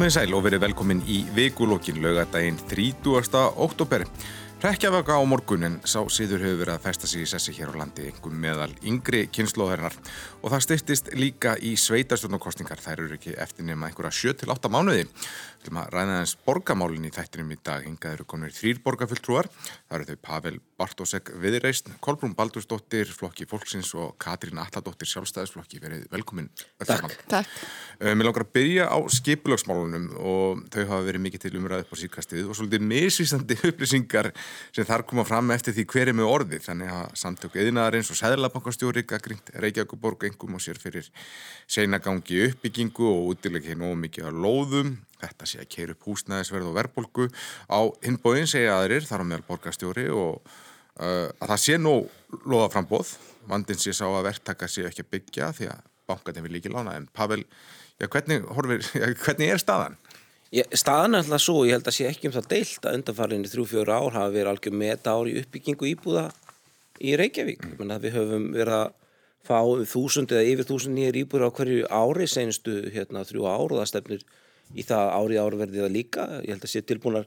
Komið sæl og verið velkomin í vikulókin lögadaginn 30. oktober. Rekkjavaka á morgun en sá síður hefur verið að festa sig í sessi hér á landi einhver meðal yngri kynnslóðarinnar og það styrtist líka í sveitarstjórnarkostningar. Þær eru ekki eftir nema einhverja 7-8 mánuði. Við ætlum að ræða þess borgamálinn í þættinum í dag. Hingað eru konur þrýr borgarfulltrúar. Það eru þau Pavel Bartósek Viðreist, Kolbrún Baldursdóttir, flokki fólksins og Katrín Alladóttir sjálfstæðisflokki. Verið velkomin. Takk. Takk. Uh, mér langar að byrja á skipulagsmálunum og þau hafa verið mikið til umræðið på síkastið og svolítið misvísandi upplýsingar sem þar koma fram eftir því hver er með orði. Þannig að samtöku eðinaðarins og Sæðlabankastjóri gaggrind Reykjavíkuborg engum og að þetta sé að keira upp húsnæðisverð og verðbólgu á hinbóin segja aðrir þar á meðal borgastjóri og uh, að það sé nú loða frambóð vandin sé sá að verktaka sé ekki að byggja því að bankatin vil líki lána en Pavel, já, hvernig, horfir, já, hvernig er staðan? Ég, staðan er alltaf svo, ég held að sé ekki um það deilt að undanfarinni þrjú-fjóru ár hafa verið algjör meta ári uppbyggingu íbúða í Reykjavík mm. við höfum verið að fá þúsund eða yfir þúsund nýjir íbúður á hverju ári senstu hérna þrjú ár og það stefnir í það ári verði það líka. Ég held að sé tilbúinar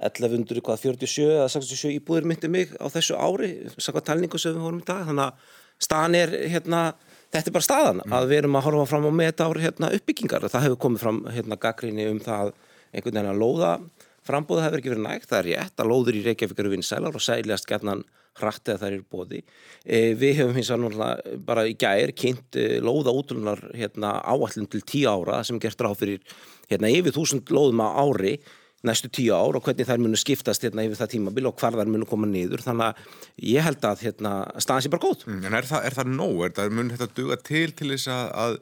1147 eða 67 íbúðir myndi mig á þessu ári, sakka talningu sem við vorum í dag, þannig að staðan er hérna, þetta er bara staðan mm. að við erum að horfa fram á með þetta ári hérna, uppbyggingar. Það hefur komið fram hérna gaggrinni um það einhvern veginn að lóða frambóða hefur ekki verið nægt, það er rétt að lóður í Reykjavík eru vinsælar og sæljast gerðnan hratt eða það eru bóði. E, við hefum hins vegar bara í gæri kynnt lóða útlunar hérna, áallin til tíu ára sem gert ráð fyrir hérna, yfir þúsund lóðum á ári næstu tíu ár og hvernig þær munu skiptast hérna, yfir það tímabil og hvar þær munu koma niður þannig að ég held að hérna, staðan sé bara góð. Mm, en er það, er það nóg? Er það, mun þetta duga til til þess að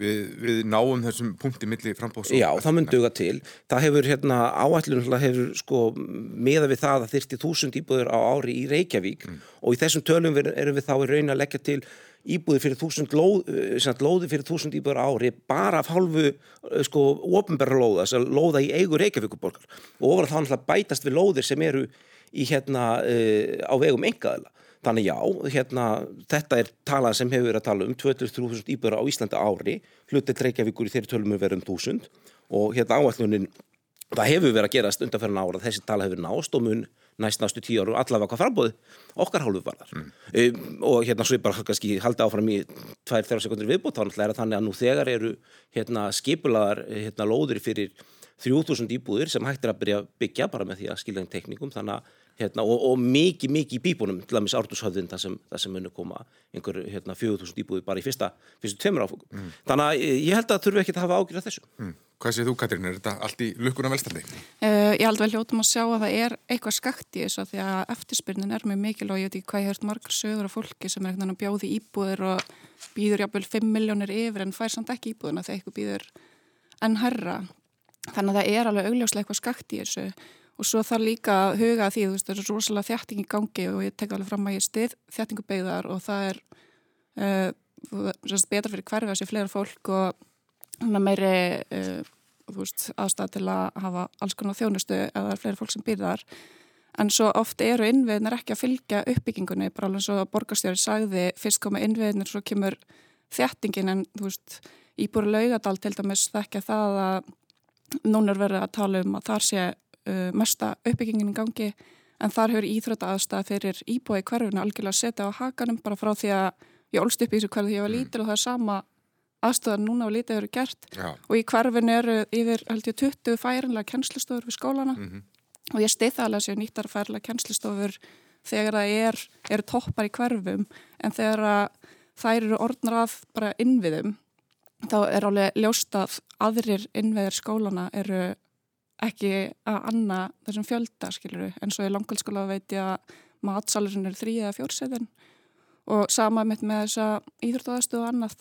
við, við náum þessum punkti milli frambóðs? Já, það mun duga til. Það hefur hérna, áallun hefur sko meða við það að þyrsti þúsund íbúður á ári í Reykjavík mm. og í þessum tölum erum við þá í raun að leggja til íbúði fyrir þúsund lóð, eh, lóði fyrir þúsund íbúður ári bara af hálfu eh, sko ofinberra lóða, þess að lóða í eigu Reykjavíkuborgar og ofar þá náttúrulega bætast við lóðir sem eru í hérna uh, á vegum engaðila. Þannig já, hérna, þetta er talað sem hefur verið að tala um 23.000 íbúður á Íslanda ári, hlutið Reykjavíkur í þeirri tölum er verið um 1000 og hérna áallunin, það hefur verið að gerast undanferðan ára, þessi tala hefur nást og mun næst næstu tíu árum allavega hvað frambóði okkar hálfu varðar mm. um, og hérna svo ég bara kannski haldi áfram í 2-3 sekundir viðbótt þá er þannig að nú þegar eru hérna, skipulaðar hérna, lóður fyrir 3000 íbúðir sem hægt er að byrja að byggja bara með því að skilja einn teknikum þannig að hérna, og, og mikið mikið í bíbúnum til dæmis ártushöfðin það sem, sem munu koma einhver hérna, 4000 íbúðir bara í fyrsta, fyrstu tveimur áfugum mm. þannig að ég held að þurfu ekki að hafa ágjörð þessu mm. Hvað séð þú Katrín, er þetta allt í lukkuna velstandi? Uh, ég held vel hljóttum að sjá að það er eitthvað skakt í þessu því að eftirspyrnin er mjög mikil og ég veit ekki hvað ég hört margar sögur af fólki sem er eitthvað bjóði íbúðir og býður jápil 5 miljónir yfir en fær samt ekki íbúðina þegar eitthvað býður enn herra. Þannig að það er alveg augljóslega eitthvað skakt í þessu og svo þarf líka að huga því þú veist það er rosalega þjætting í gangi og ég tek alveg fram að ég stið þjættingubegðar og það er uh, betra fyrir hverfa sér fleira fólk og meiri uh, veist, aðstæð til að hafa alls konar þjónustu eða það er fleiri fólk sem býðar en svo oft eru innviðnir ekki að fylgja uppbyggingunni, bara alveg svo að borgarstjóri sagði fyrst koma innviðnir svo kemur þjættingin en þú veist Íbúri laugadal til dæmis þekkja það að núna er verið að tala um að þar sé uh, mesta uppbyggingin í gangi en þar hefur íþröta aðstæð fyrir íbúi hverfuna algjörlega setja á hakanum bara frá því að ég ólst upp í þessu hverju því ég var lítil og það er sama aðstöðar núna og lítið eru gert. Já. og í hverfin eru yfir held ég 20 færinlega kennslistofur við skólana. Mm -hmm. og ég stið það alveg að séu nýttar færinlega kennslistofur þegar það er, eru toppar í hverfum. En þegar þær eru orðnar að bara innviðum þá er alveg ljóst að aðrir innviðir skólana eru ekki að anna þessum fjölda skiluru en svo í langkvöldskóla veit ég að matsalurinn eru þrý eða fjórsetin og sama mitt með þessa íþjóðaðastu og annað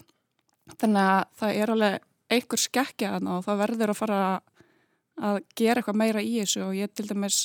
þannig að það er alveg einhver skekkja og það verður að fara að gera eitthvað meira í þessu og ég til dæmis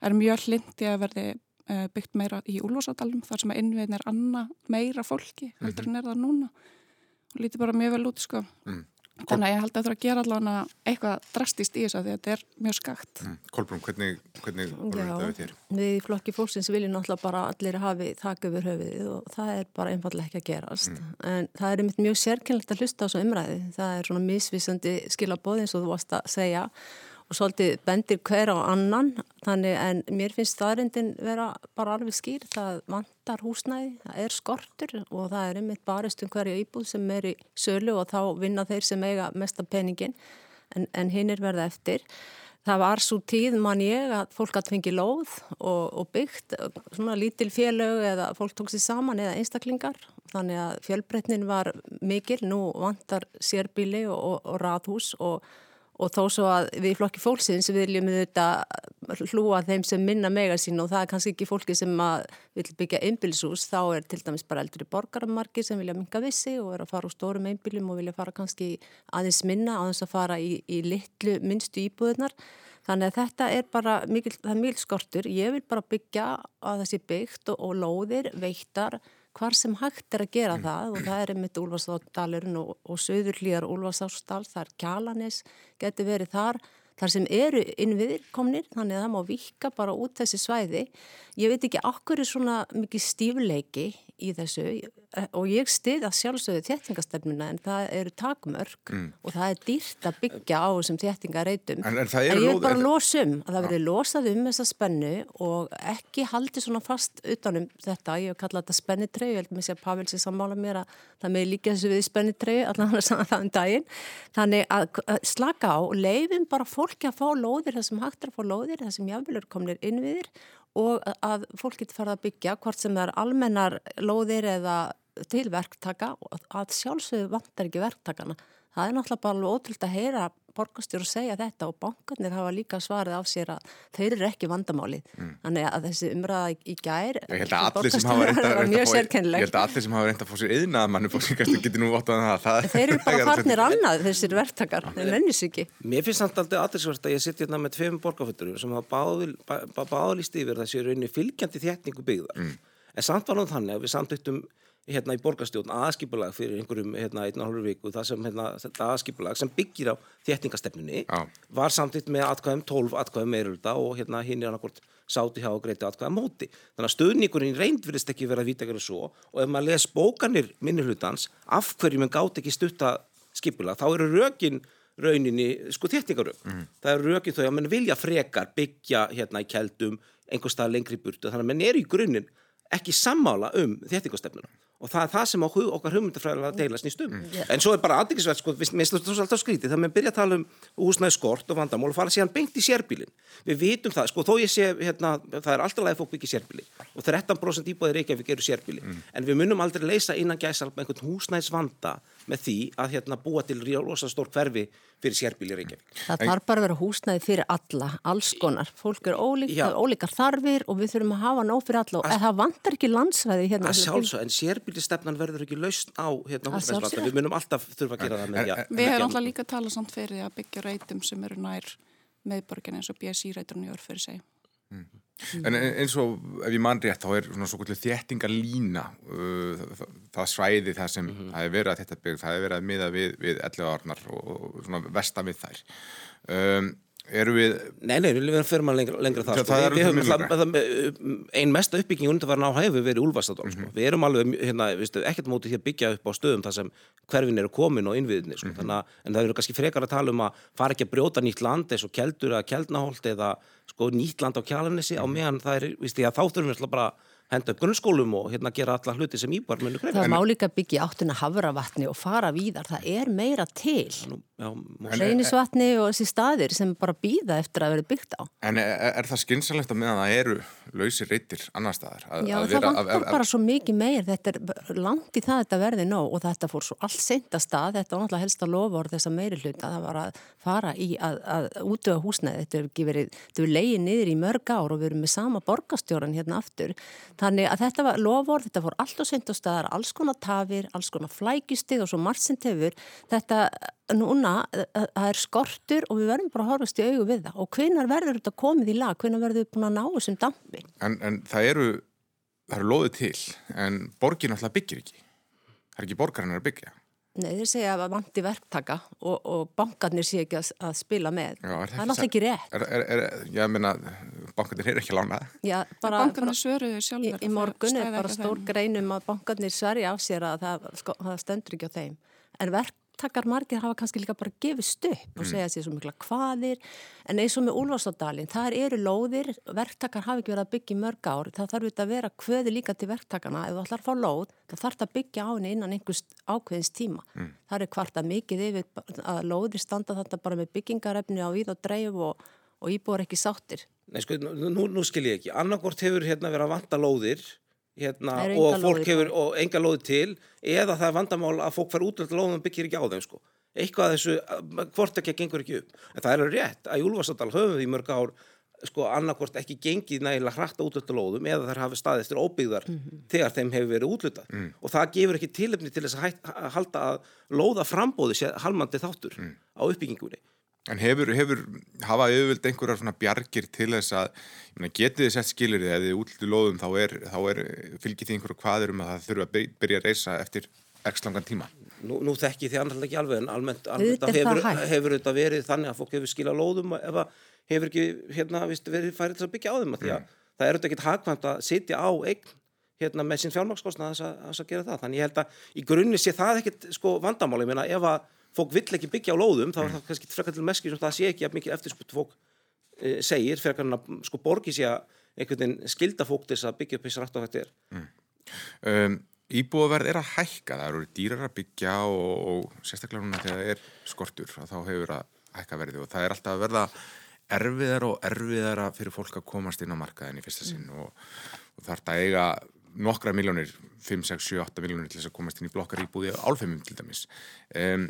er mjög hlindi að verði eh, byggt meira í úlvásadalum þar sem að innviðin er annað meira fólki heldur en er það núna og lítið bara mjög vel út sko mm. Þannig að ég held að það þurfa að gera allavega eitthvað drastist í þessu að þetta er mjög skakt. Mm. Kolbrún, hvernig, hvernig voru þetta við þér? Við í flokki fólksins viljum náttúrulega bara allir hafi þakka yfir höfuðið og það er bara einfallega ekki að gerast. Mm. En það er mjög sérkennlegt að hlusta á þessu umræði. Það er svona misvísandi skilabóð eins og þú varst að segja og svolítið bendir hver á annan þannig en mér finnst staðrindin vera bara alveg skýr, það vantar húsnæði, það er skortur og það er einmitt barist um hverja íbúð sem er í sölu og þá vinna þeir sem eiga mesta peningin en, en hinn er verða eftir. Það var svo tíð mann ég að fólk hatt fengið lóð og, og byggt svona lítil félög eða fólk tók sér saman eða einstaklingar þannig að fjölbreytnin var mikil, nú vantar sérbíli og, og, og rathús og og þó svo að við í flokki fólksins viljum við þetta hlúa þeim sem minna mega sín og það er kannski ekki fólki sem vil byggja einbilshús, þá er til dæmis bara eldri borgaramarki sem vilja minga vissi og er að fara úr stórum einbilum og vilja fara kannski aðeins minna þess að fara í, í litlu minnstu íbúðunar þannig að þetta er bara mikil, það er mjög skortur, ég vil bara byggja að þessi byggt og, og lóðir veittar hvar sem hægt er að gera mm. það og það er einmitt Úlfarsdalurinn og, og söður hlýjar Úlfarsársdal, það er Kjalanis, getur verið þar, þar sem eru innviðir komnir, þannig að það má vika bara út þessi svæði. Ég veit ekki okkur er svona mikið stífleiki í þessu og ég stið að sjálfsögðu þéttingastefnuna en það eru takmörk mm. og það er dýrt að byggja á þessum þéttingareitum. En, en, en ég er bara losum að það verður losað um þessa spennu og ekki haldi svona fast utanum þetta, ég hef kallað þetta spennitrei, ég held með sér að Pavel sé sammála mér að það með líka þessu við spennitrei allan það um daginn. Þannig að slaka á og leifum bara fólki að fá lóðir það sem hægt er að fá lóðir, það sem jáfnvegur komnir innviðir og að fólk getur farið að byggja hvort sem það er almennar lóðir eða til verktaka og að sjálfsögðu vantar ekki verktakana. Það er náttúrulega bara alveg ótrúld að heyra borgastjóru segja þetta og bankarnir hafa líka svarið á sér að þeir eru ekki vandamálið. Mm. Þannig að þessi umræða í gær ég held að allir sem hafa reynda að fá sér eðna að mann getur nú óttan að það Þeir eru bara farnir annað þessir verktakar en ennis ekki. Mér finnst samt aldrei aðeinsvert að ég sitt hérna með tveim borgarföldurum sem hafa báðlist yfir þessi raunni fylgjandi þétningu byggðar. Mm. En samt var nú þannig að við samtöktum hérna í borgarstjórn aðskipulag fyrir einhverjum hérna einn og hálfur viku það sem hérna þetta aðskipulag sem byggir á þéttingastefnunni Já. var samtitt með atkvæðum 12 atkvæðum meirulda og hérna hinn er annarkort sáti hjá og greiti atkvæða móti þannig að stöðníkurinn reynd verðist ekki vera að vita ekki svo og ef maður les bókanir minnilhutans af hverjum en gátt ekki stutta skipulag þá eru rökin rauninni sko þéttingarög mm. það eru rökin þau að mann vilja frekar byggja hérna í keldum einhver stað lengri burtu þannig að mann er í grunninn ekki sammála um þéttingastefnuna og það er það sem okkar hugmyndafræðilega deila snýst um. Mm. En svo er bara aðdyggisvægt, sko, við slúttum svo alltaf skrítið, það með byrja að tala um húsnæði skort og vandamál og fara síðan beint í sérbílin. Við vitum það, sko, þó ég sé, hérna, það er alltaf lægið fólk byggja sérbíli og 13% íbúðir Reykjavík eru sérbíli, mm. en við munum aldrei leysa innan gæsalp einhvern húsnæðisvanda með því að hérna, búa til rosa stór hverfi fyrir sérbíli Reykjavík. Það þarf bara að vera húsnæði fyrir alla, alls konar. Fólk er ólík, ólíkar þarfir og við þurfum að hafa nóg fyrir alla og það vantar ekki landsvæði hérna. Sjálfsög, en sérbílistefnan verður ekki lausn á hérna húsnæðisvanda. Við munum alltaf þurfa að gera það með. Ja, við hefum alltaf líka talað samt fyrir að byggja reytum sem eru nær meðborgin eins og BSI reyturinn í orð fyrir sig. Mm. En eins og ef ég mann rétt þá er svona svo kvöldu þéttingarlína uh, það, það svæði það sem mm -hmm. það er verið að þetta byggja, það er verið að miða við, við 11 árnar og svona vestan við þær um, eru við... Nei, nei, við fyrir maður lengra, lengra það, það, sko. við, við höfum einn mesta uppbygging undir var ná hefur verið úlvastadól, mm -hmm. sko. Mhm. við erum alveg hérna, viðstu, ekkert mótið að byggja upp á stöðum þar sem hverfin eru komin og innviðinni sko. mm -hmm. Þannig, en það eru kannski frekar að tala um að fara ekki að brjóta nýtt land eins og keldur eða keldnaholt eða sko, nýtt land á kjalanissi mm -hmm. á meðan það er, viðstu, þá þurfum við bara henda grunnskólum og hérna gera alla hluti sem íbar munir greið. Það má líka byggja áttuna havravatni og fara víðar, það er meira til reynisvatni og þessi staðir sem bara býða eftir að vera byggt á. En er, er það skynsalegt að meðan það eru lausi reytir annar staðar? Að, Já, að það vantar bara svo mikið meir, þetta er langt í það að þetta verði nóg og þetta fór svo allt senda stað, þetta var náttúrulega helst að lofa orð þessa meiri hluta, það var að fara í að, að útöða húsnæði, þetta hefur verið, þetta hefur Þannig að þetta var lofvort, þetta fór allt og seint á staðar, alls konar tafir, alls konar flækjustið og svo margt sem tefur. Þetta núna, það er skortur og við verðum bara að horfast í augu við það. Og hvenar verður þetta komið í lag, hvenar verður við búin að ná þessum dampi? En, en það eru, það eru loðið til, en borgin alltaf byggir ekki. Það er ekki borgarinn að byggja. Nei, þeir segja að vanti verktaka og, og bankarnir sé ekki að, að spila með. Já, það er náttúrulega ekki rétt. Er, er, er, já, ég meina, bankarnir er ekki lánað. Já, bara... Bankarnir svöruðu sjálfur. Í, í morgun er bara stór greinum að bankarnir sverja á sér að það, sko, það stendur ekki á þeim. En verk verktakar margir hafa kannski líka bara gefist upp og mm. segja sér svo mikla hvaðir en eins og með Úlfarsadalinn, það eru lóðir verktakar hafi ekki verið að byggja í mörg ár það þarf þetta að vera hvöði líka til verktakarna ef þú ætlar að fá lóð, það þarf að byggja á henni innan einhvers ákveðins tíma. Mm. það er hvart að mikið yfir að lóðir standa þetta bara með byggingarefni á íð og dreif og, og íbúar ekki sáttir. Nei sko, nú, nú skil ég ekki. Annarkort hefur hérna verið að vanta lóðir hérna, og fólk hefur og enga lóði til eða það er vandamál að fólk fara út til lóðum og byggir ekki á þeim sko. eitthvað þessu, hvort ekki gengur ekki upp en það er rétt að í Úlfarsadal höfum við í mörg ár sko annarkort ekki gengið nægilega hrætt á útlötu lóðum eða þær hafi staðið eftir óbyggðar mm -hmm. þegar þeim hefur verið útlöta mm. og það gefur ekki tilöfni til þess að halda að lóða frambóði sér halmandi þáttur mm. á uppbyggingunni En hefur, hefur hafað auðvild einhverjar svona bjargir til þess að mena, getið þið sett skilir þið eða þið útlýttu lóðum þá er, er fylgið því einhverju hvaður um að það þurfa að byrja að reysa eftir x langan tíma? Nú, nú þekki þið annars ekki alveg en almennt, almennt hefur, hefur þetta verið þannig að fólk hefur skilað lóðum ef það hefur ekki hérna, viðst, verið færið til að byggja á þeim að því að mm. það er auðvitað ekki hagkvæmt að sitja á eign hérna, með sín fjármagnskostna að, að gera það. Þannig ég held að í grunni sé það ekkit sko, vandamáli, ég meina ef að fólk vill ekki byggja á lóðum þá er það kannski frekar til meski sem það sé ekki að mikið eftirspurt fólk e, segir frekar hann að sko borgi sé að einhvern veginn skilda fólk til þess að byggja upp þess á þetta er mm. um, Íbúaverð er að hækka, það eru dýrar að byggja og, og sérstaklega núna þegar það er skortur þá hefur að hækka verði og það er alltaf að verða erfiðar og erfiðara fyrir fólk að komast inn á markaðin í fyrsta sinn mm. og, og þarf það eiga nokkra miljónir, 5, 6, 7, 8 miljónir til þess að komast inn í blokkar íbúði álfeimum til dæmis um,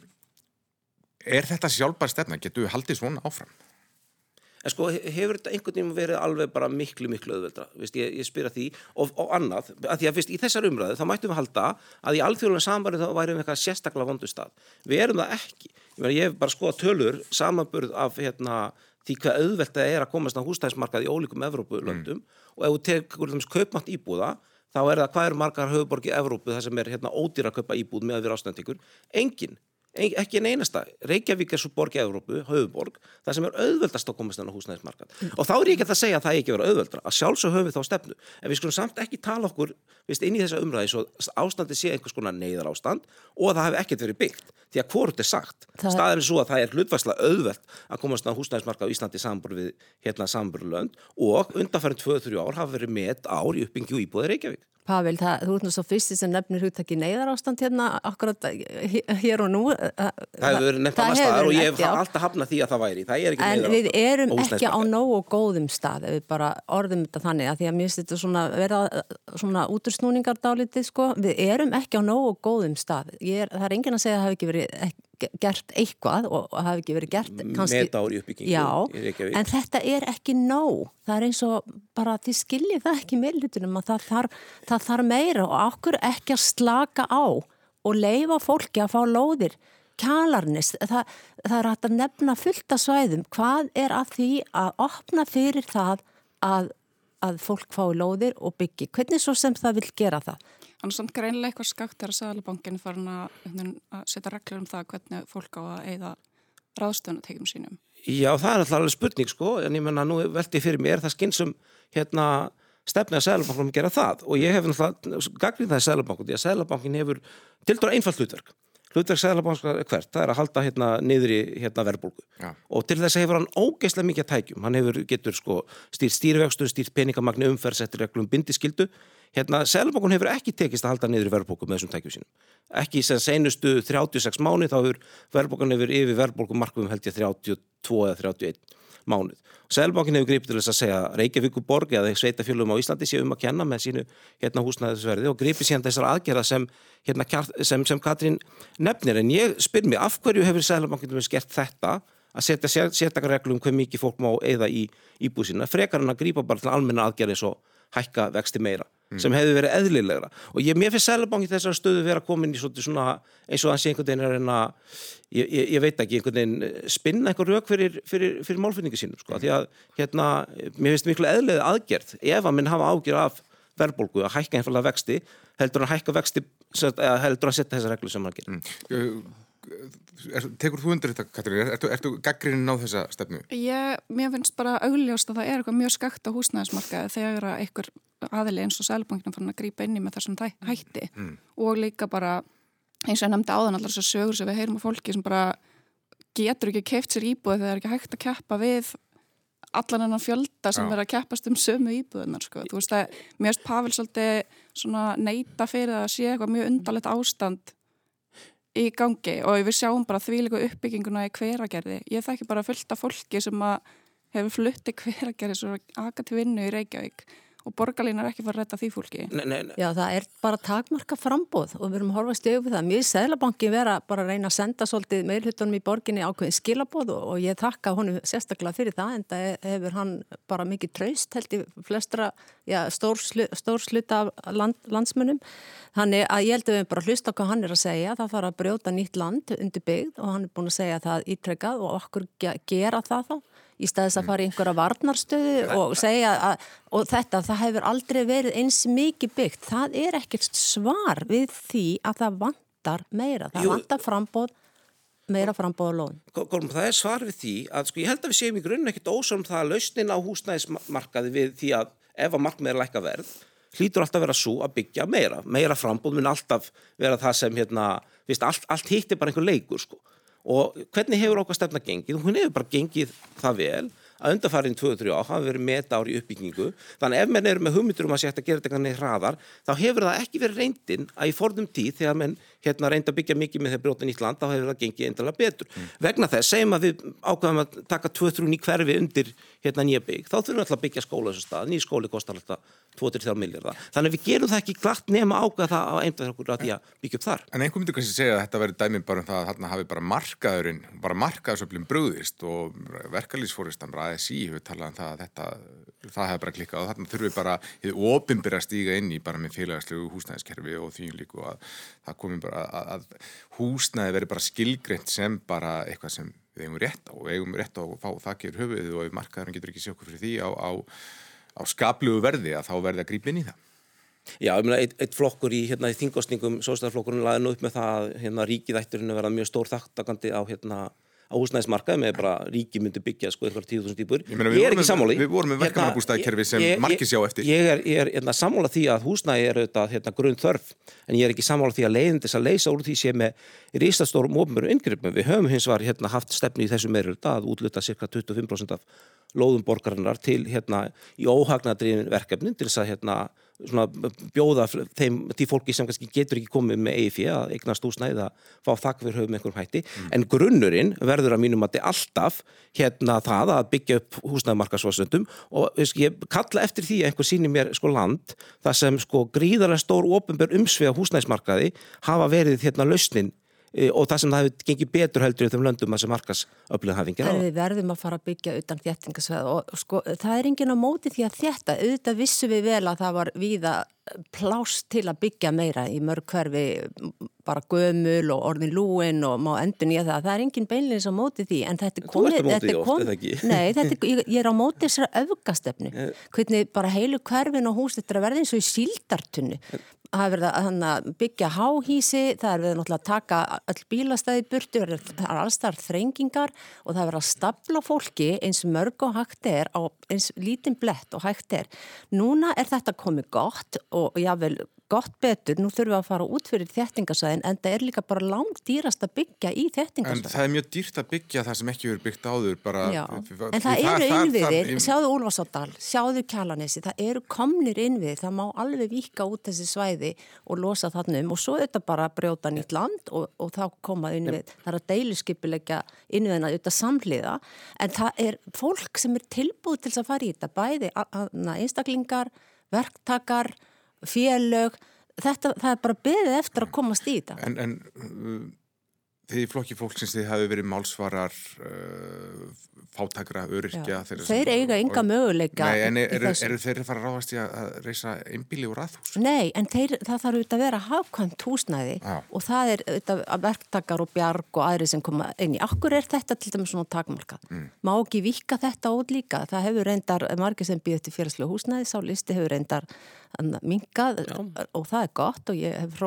Er þetta sjálfbær stefna? Getur við haldið svona áfram? En sko, hefur þetta einhvern veginn verið alveg bara miklu, miklu öðveldra, veist, ég, ég spyrja því og, og annað, að því að fyrst í þessar umræðu þá mættum við halda að í alþjóðlega samverðu þá værum við eitthvað sérstaklega vondu stað við erum það ekki, ég, meni, ég hef bara skoða tölur samanburð af hérna, því hvað öðveld það er að komast á hústæðismarkað í ólíkum Evrópulöndum mm. og ef þú tekur þess kaupmátt íbúða þá er það hvað eru margar höfuborgi Evrópu það sem er hérna, ódýra að kaupa íbúð með að vera ástændingur, engin ekki en einasta, Reykjavík er svo borg í Európu, höfuborg, það sem er auðvöldast að komast inn á húsnæðismarkað. Mm. og þá er ég ekki að segja að það ekki verið auðvöldra að sjálfsög höfum við þá stefnu, en við skulum samt ekki tala okkur vist, inn í þessa umræði svo ástandi sé einhvers konar neyðar ástand og það hefur ekkert verið byggt, því að hvort er sagt. Það... staðin er svo að það er hlutværslega auðvöld að komast inn á húsnæðismarkað á Íslandi sambur við hérna samburlönd og undanfærin 2-3 ár hafa verið met ár í uppbyggju íbúði Reykjavík. Pavel, það, þú ert nú svo fyrsti sem nefnir húttakki neyðar ástand hérna akkurat hér og nú Það hefur verið nefnt á maður staðar og ég hef alltaf hafnað því að það væri. Það En við erum ekki á nógu góðum stað ef við bara orðum þetta þannig að því að mér finnst þetta svona verða svona útursnúningar dálítið sko. Við erum ekki á nógu góðum stað. Er, það er engin að segja að það hef ekki verið ekki gert eitthvað og hafi ekki verið gert kannski, með ári uppbyggingu já, en þetta er ekki nóg. Það er eins og bara því skiljið það ekki meðlutunum að það þarf, það þarf meira og okkur ekki að slaka á og leifa fólki að fá lóðir kjalarnis, það, það er hægt að nefna fullt af svæðum, hvað er að því að opna fyrir það að, að fólk fái lóðir og byggi, hvernig svo sem það vil gera það? Þannig samt greinlega eitthvað skakt er að Sæðalabankin farin að, að setja reglur um það hvernig fólk á að eigða ráðstöðunategjum sínum. Já, það er alltaf alveg spurning sko, en ég menna nú veldi fyrir mér það skynsum hérna stefni að Sæðalabankunum gera það. Og ég hef náttúrulega gagnið það í Sæðalabankun því að Sæðalabankin hefur til dæra einfallt hlutverk. Hlutverk Sæðalabanskar er hvert, það er að halda hérna niður í hérna verðbólgu. Ja. og til þess að hefur hann ógeðslega mikið tækjum, hann hefur getur sko stýrt stýrvextu, stýrt peningamagni umferð, settir reglum bindiskildu Hérna, Selabokun hefur ekki tekist að halda niður verðbóku með þessum tækjum sínum. Ekki sem senustu 36 mánu þá hefur verðbókun hefur yfir verðbókumarkum held ég 32 eða 31 mánuð. Selabokun hefur gripið til þess að segja Reykjavíkuborg eða sveitafjölum á Íslandi séum að kenna með sínu hérna húsnæðisverði og gripið síðan þessar aðgerða sem, hérna, sem, sem Katrín nefnir. En ég spyr mér af hverju hefur Selabokun skert þetta að setja sérstakar reglum um hver mikið fólk má eða í íbúsina frekar en að grípa bara til almenna aðgerði og hækka vexti meira mm. sem hefði verið eðlilegra og ég, mér finnst Sælabanki þessar stöðu verið að koma inn í svona eins og þannig einhvern veginn er en að ég, ég, ég veit ekki, einhvern veginn eh, spinna einhver rauk fyrir, fyrir, fyrir málfinningu sínum sko, mm. því að hérna, mér finnst miklu eðlega aðgerð ef að minn hafa ágjör af verðbólgu að hækka einfallega vexti heldur að hækka vexti heldur að setja þessa reglu sem hann gerir. Mm. Er, tekur þú undir þetta, Katrín? Ertu, ertu gaggrinn á þessa stefnu? Ég, mér finnst bara augljóst að það er eitthvað mjög skakt á húsnæðismarkaði þegar að einhver aðili eins og sælbankina fann að grípa inn í með þessum hætti mm. og líka bara eins og ég nefndi áðan allar þessar sögur sem við heyrum á fólki sem bara getur ekki keft sér íbúið þegar það er ekki hægt að keppa við allan enn fjölda sem verður að keppast um sömu íbúðunar sko. Þú veist að mér finnst Pavel svolítið neita fyrir að sé eitthvað mjög undarlegt ástand í gangi og við sjáum bara þvílegu uppbygginguna í hveragerði. Ég þekki bara fullt af fólki sem hefur flutti hveragerði svo aðgat vinnu í Reykjavík og borgarlín er ekki farið að retta því fólki. Nei, nei, nei. Já, það er bara takmarka frambóð og við erum að horfa stöðu við það. Mjög seglabanki vera bara að reyna að senda svolítið meirhutunum í borginni ákveðin skilabóð og ég takka honum sérstaklega fyrir það en það hefur hann bara mikið traust held í flestra já, stór, stór sluta af land, landsmunum. Þannig að ég held að við bara hlusta hvað hann er að segja. Það fara að brjóta nýtt land undir byggð og hann er búin að segja það ítrekkað og okkur gera það þá í staðis að fara í einhverja varnarstöðu og segja að og þetta, það hefur aldrei verið eins mikið byggt. Það er ekkert svar við því að það vantar meira. Það Jú, vantar frambóð, meira frambóð og lón. Gorm, það er svar við því að sko ég held að við séum í grunn ekkert ósum það að lausnin á húsnæðismarkaði við því að ef að markmið er lækka verð hlýtur alltaf að vera svo að byggja meira. Meira frambóð mun alltaf vera það sem hérna, viðst, allt, allt hitt er bara einhver leikur sko og hvernig hefur okkar stefna gengið? Hún hefur bara gengið það vel að undarfærin 2-3 á hafa verið meta ári uppbyggingu þannig ef menn eru með hugmyndur um að setja að gera þetta kannið hraðar þá hefur það ekki verið reyndin að í forðum tíð þegar menn hérna reynda að byggja mikið með þeir brjóta nýtt land þá hefur það gengið eindalega betur mm. vegna þess, segjum að við ákvæðum að taka 2-3 ný hverfi undir hérna nýja bygg þá þurfum við alltaf að byggja skóla þessu stað nýj skóli kostar alltaf 2-3 miljardar þannig við gerum það ekki glatt nema ákvæða það á eindag okkur að því að byggja upp þar. En einhver myndur kannski segja að þetta verður dæmi bara um það að þarna hafi bara markaðurinn bara markaðsöflum brúðist og verkalýsfóristan ræðis í við talaðum það að þetta það hefði bara klikkað og þarna þurfum við bara hefur ofinbyrja stíga inn í bara með félagslegu húsnæðiskerfi og því líku að það komi bara að, að húsnæði veri bara skilgreint sem bara eitthvað sem við eigum rétt á og eigum rétt á að fá þakkir höfuðið og ef markaðurinn getur ekki sjókur fyrir því á, á á skapluðu verði að þá verði að grípa inn í það. Já, ég meina, eitt, eitt flokkur í, hérna, í þingostningum, sóstæðarflokkurinn laði nú upp með það að hérna, ríkiðætturinn verða mjög stór þaktakandi á hérna á húsnæðismarkað með bara ríki myndi byggja sko eitthvað tíu þúsund íbúr. Ég, ég er ekki sammáli. Við vorum með verkanarbústæðkerfi sem marki sjá eftir. Ég er, ég er hérna, sammála því að húsnæði er auðvitað hérna, grunn þörf en ég er ekki sammála því að leiðin þess að leysa úr því sem er rístastórum ofnbjörnum yngrippum. Við höfum hins var hérna, haft stefni í þessu meirur að útluta cirka 25% af lóðum borgarinnar til hérna í óhagnadriðin verkefnin til þess að hérna svona bjóða þeim, því fólki sem kannski getur ekki komið með EIF að eignast úsnæði að fá þakk fyrir höfum einhverjum hætti mm. en grunnurinn verður að mínum að þetta er alltaf hérna það að byggja upp húsnæðimarkasvarsöndum og ég kalla eftir því að einhver síni mér sko land það sem sko gríðarlega stór ofinbjörn umsvega húsnæðismarkaði hafa verið hérna lausnin og það sem það hefur gengið betur heldur í þeim löndum að sem markas öflug hafingir á. Við verðum að fara að byggja utan þéttingasveð og sko það er engin á móti því að þetta, auðvitað vissu við vel að það var víða plást til að byggja meira í mörg hverfi bara gömul og orðin lúin og má endur nýja það. Það er engin beinleins á móti því en þetta komið þetta kom, nei, þetta ég, ég er á móti þessara öfgastefnu. Hvernig bara heilu hverfin og hús þetta er verða eins og í síldartunnu það er verið að byggja háhísi, það er verið að taka all bílastæði burti, það er allstar þrengingar og það er verið að stapla fólki eins mörg og hægt er eins lítinn blett og hægt er. Núna er þetta komið gott og jável gott betur, nú þurfum við að fara út fyrir þettingasæðin en það er líka bara langt dýrast að byggja í þettingasæðin. En það er mjög dýrt að byggja það sem ekki verið byggt áður bara. Já, en það eru innviðir, sjáðu Úlfarsáldal, sjáðu Kjallanessi, það eru komnir innviðir, það má alveg vika út þessi svæði og losa þannum og svo er þetta bara að brjóta nýtt land og, og þá koma innvið, það er að deiluskipilegja innviðina auðvitað samhliða en það er fólk sem er tilbúið til að fara í þetta, bæði einstaklingar, verktakar félög, þetta, það er bara beðið eftir að komast í þetta. En, en þið í flokki fólksins þið hafi verið málsvarar uh, fátakra, öryrkja þeir, þeir eiga enga möguleika Nei, en eru er, er þeir að fara að ráðast í að reysa einbíli úr aðhús? Nei, en þeir, það þarf auðvitað að vera hafkvæmt húsnæði Já. og það er auðvitað verktakar og bjarg og aðri sem koma inn í. Akkur er þetta til dæmis svona takmarkað? Mm. Má ekki vika þetta út líka? Það hefur reyndar, margir sem býður til félagslega húsnæði, sá listi hefur reyndar mingað og það er gott og ég hef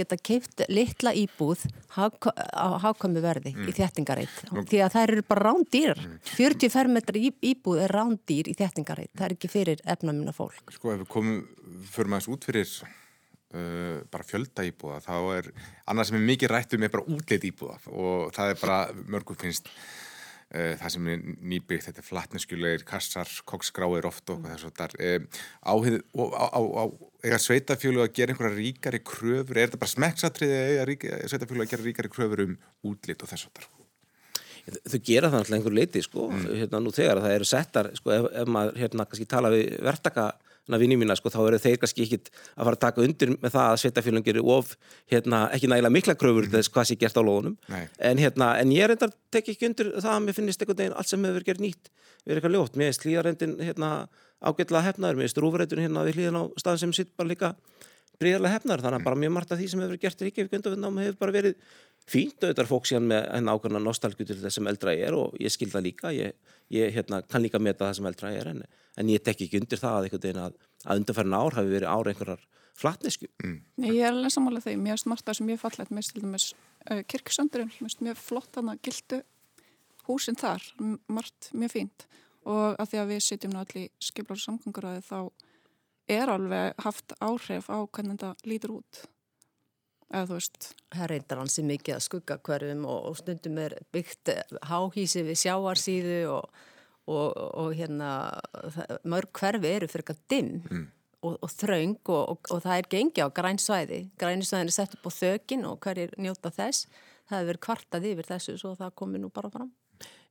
geta keift litla íbúð á hákvæmi verði mm. í þjættingareitt því að það eru bara rándýr mm. 40 fermetrar íbúð er rándýr í þjættingareitt, það er ekki fyrir efnamina fólk. Sko ef við komum, förum aðeins út fyrir uh, bara fjölda íbúða þá er, annað sem er mikið rætt um er bara útleitt íbúða. Og það er bara mörgum finnst það sem er nýbyggt, þetta er flatneskjulegir kassar, koksgráir oft og þess að það er eða sveitafjölu að gera einhverja ríkari kröfur, er þetta bara smekksatrið eða sveitafjölu að gera ríkari kröfur um útlitt og þess að það Þau gera það alltaf einhver leiti sko, mm. hérna nú þegar það eru settar, sko, ef, ef maður hérna kannski tala við verktaka vinni mína sko, þá eru þeir kannski ekki að fara að taka undir með það að sveitafélagin gerir of hérna, ekki nægilega mikla kröfur mm. þess hvað sé gert á lóðunum. En, hérna, en ég reyndar tek ekki undir það að mér finnist einhvern veginn allt sem hefur verið gerð nýtt erum eitthvað ljótt, mér er slíðarendin hérna, ágætlega hefnaður, mér er strúfrætun hérna við hlýðan á staðin sem sitt bara líka bríðarlega hefnaður, þannig að bara mjög margt af því sem hefur verið gert í Ríkjavík hefur bara verið fínt auðvitað fólk síðan með henn ákveðna nostálgu til þess sem eldra ég er og ég skilða líka, ég, ég hérna, kann líka meta það sem eldra ég er en, en ég tek ekki undir það að, að, að undanferðin ár hafi verið ára einhverjar flatnesku. Mm. Ég er alveg samanlega þeim, ég er smart að sem ég fallet til dæmis uh, kirkisöndurinn, mjög flott hann að gildu húsin þar, margt mjög fínt. Og að því að við sitjum náttúrulega í skiplar samgangur að þá er alveg haft áhrif á hvernig þetta lítur út eða þú veist. Það reyndar hansi mikið að skugga hverjum og, og stundum er byggt háhísi við sjáarsíðu og, og, og hérna mörg hverfi eru fyrir eitthvað dimm mm. og þraung og það er gengi á grænsvæði grænsvæðin er sett upp á þökin og hverjir njóta þess. Það hefur verið kvartað yfir þessu svo það komi nú bara fram.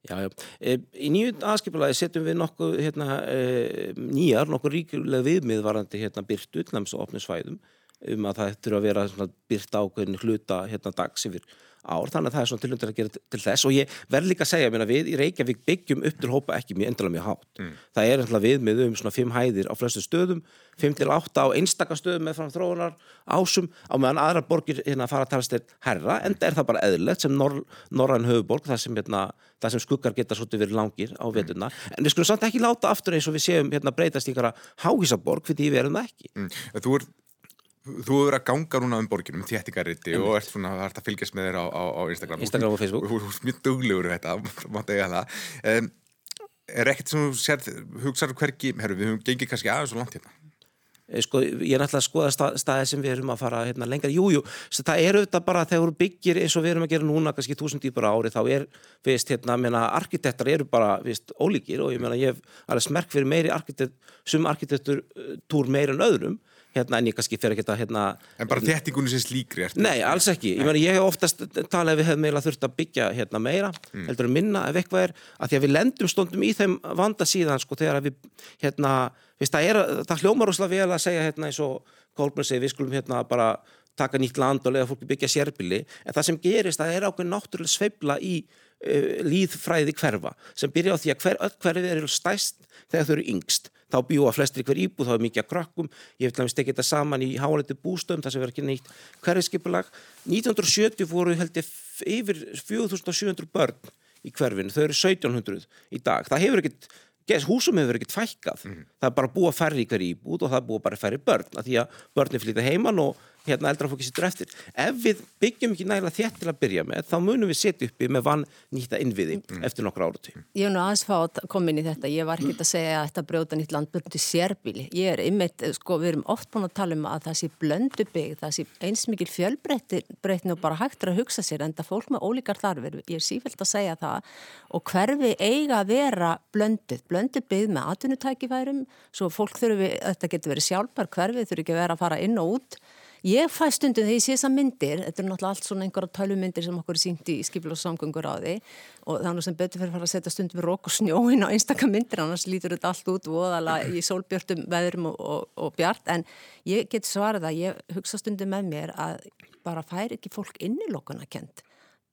Já, já. E, í nýju aðskipulagi setjum við nokkuð hérna, e, nýjar, nokkuð ríkulega viðmiðvarandi hérna, byrtu utnæms og opnusvæðum um að það þurfa að vera byrta ákveðin hluta hérna dags yfir ár, þannig að það er svona tilhundir að gera til þess og ég verð líka að segja að við í Reykjavík byggjum upp til hópa ekki mjög endalega mjög hátt mm. það er alltaf við með um svona 5 hæðir á flestu stöðum, 5-8 á einstaka stöðum með frá þróunar ásum á meðan aðra borgir hérna fara að talast til herra, en er það bara eðlert sem nor norræn höfuborg, það sem, hérna, sem skuggar geta svolítið verið langir á vetuna mm. en við skulum samt ekki láta aftur eins og við séum hérna, breytast í háhísaborg fyrir því við erum það ekki mm. Þú hefur verið að ganga núna um borginum, þéttingarriti og ert svona að, að fylgjast með þér á, á, á Instagram. Instagram og Facebook. Þú ert mjög duglegur þetta, máttu eiga það. Um, er ekkert sem þú sér, hugsaður hverki, herru, við höfum gengið kannski aðeins og langt hérna. Eh, sko, ég er náttúrulega að skoða stað, staði sem við erum að fara hérna, lengar. Jújú, jú, það er auðvitað bara þegar þú byggir eins og við erum að gera núna, kannski túsund dýpar ári, þá er, veist, hérna, meina, arkitektar eru bara, veist, ólíkir og ég meina, ég hef alveg smerk fyrir meiri arkitekt, sum arkitektur túr meir en öðrum hérna, en ég kannski fer ekki að hérna, En bara þettingunni sem slíkri ertu? Nei, alls ekki, ég, meni, ég hef oftast talað ef við hefum meila þurft að byggja hérna, meira mm. heldur að minna ef eitthvað er að því að við lendum stundum í þeim vanda síðan sko þegar við, hérna, viðst, það, er, það hljómar ósláð vel að segja hérna eins og Kolbjörn segi, við skulum hérna bara taka nýtt land og lega fólki byggja sérbili en það sem gerist, það er ákveð náttúrulega sveibla í uh, líðfræði hverfa sem byrja á því að hver, öll hverfið eru stæst þegar þau eru yngst þá bjúa flestri hver íbúð, þá er mikið að krakkum ég vil að við stekja þetta saman í háleiti bústöðum þar sem verður ekki neitt hverfiskipulag. 1970 voru held ég yfir 4700 börn í hverfinu, þau eru 1700 í dag. Það hefur ekkert, húsum hefur ekkert fækkað, mm -hmm. það er bara búa færri í hver íbúð og það búa bara færri börn, að því að börnir flytja heimann og hérna eldra fólki sittur eftir. Ef við byggjum ekki nægilega þétt til að byrja með þá munum við setja uppi með vann nýta innviði mm. eftir nokkru áruti Ég hef nú aðeins fátt komin í þetta. Ég var ekki að segja að þetta brjóta nýtt landbyrjum sérbíli, ég er ymmit sko við erum oft búin að tala um að það sé blöndu bygg það sé eins mikil fjölbreytni og bara hægt að hugsa sér en það fólk með ólíkar þarfir, ég er sífælt að segja það. Og hverfi eiga að vera blönduð, blöndu bygg með atvinnutækifærum svo fólk þurfi, þetta getur verið sjálfbar hverfi þurfi ekki að vera að fara inn og út Ég fæ stundum þegar ég sé þessar myndir, þetta er náttúrulega allt svona einhverja tölvumyndir sem okkur er sínt í skipil og samgöngur á því og þannig sem betur fyrir að fara að setja stundum rók og snjóin á einstakka myndir, annars lítur þetta allt út voðalega í sólbjörtum veðrum og, og, og bjart, en ég get svarað að ég hugsa stundum með mér að bara fær ekki fólk innilokuna kent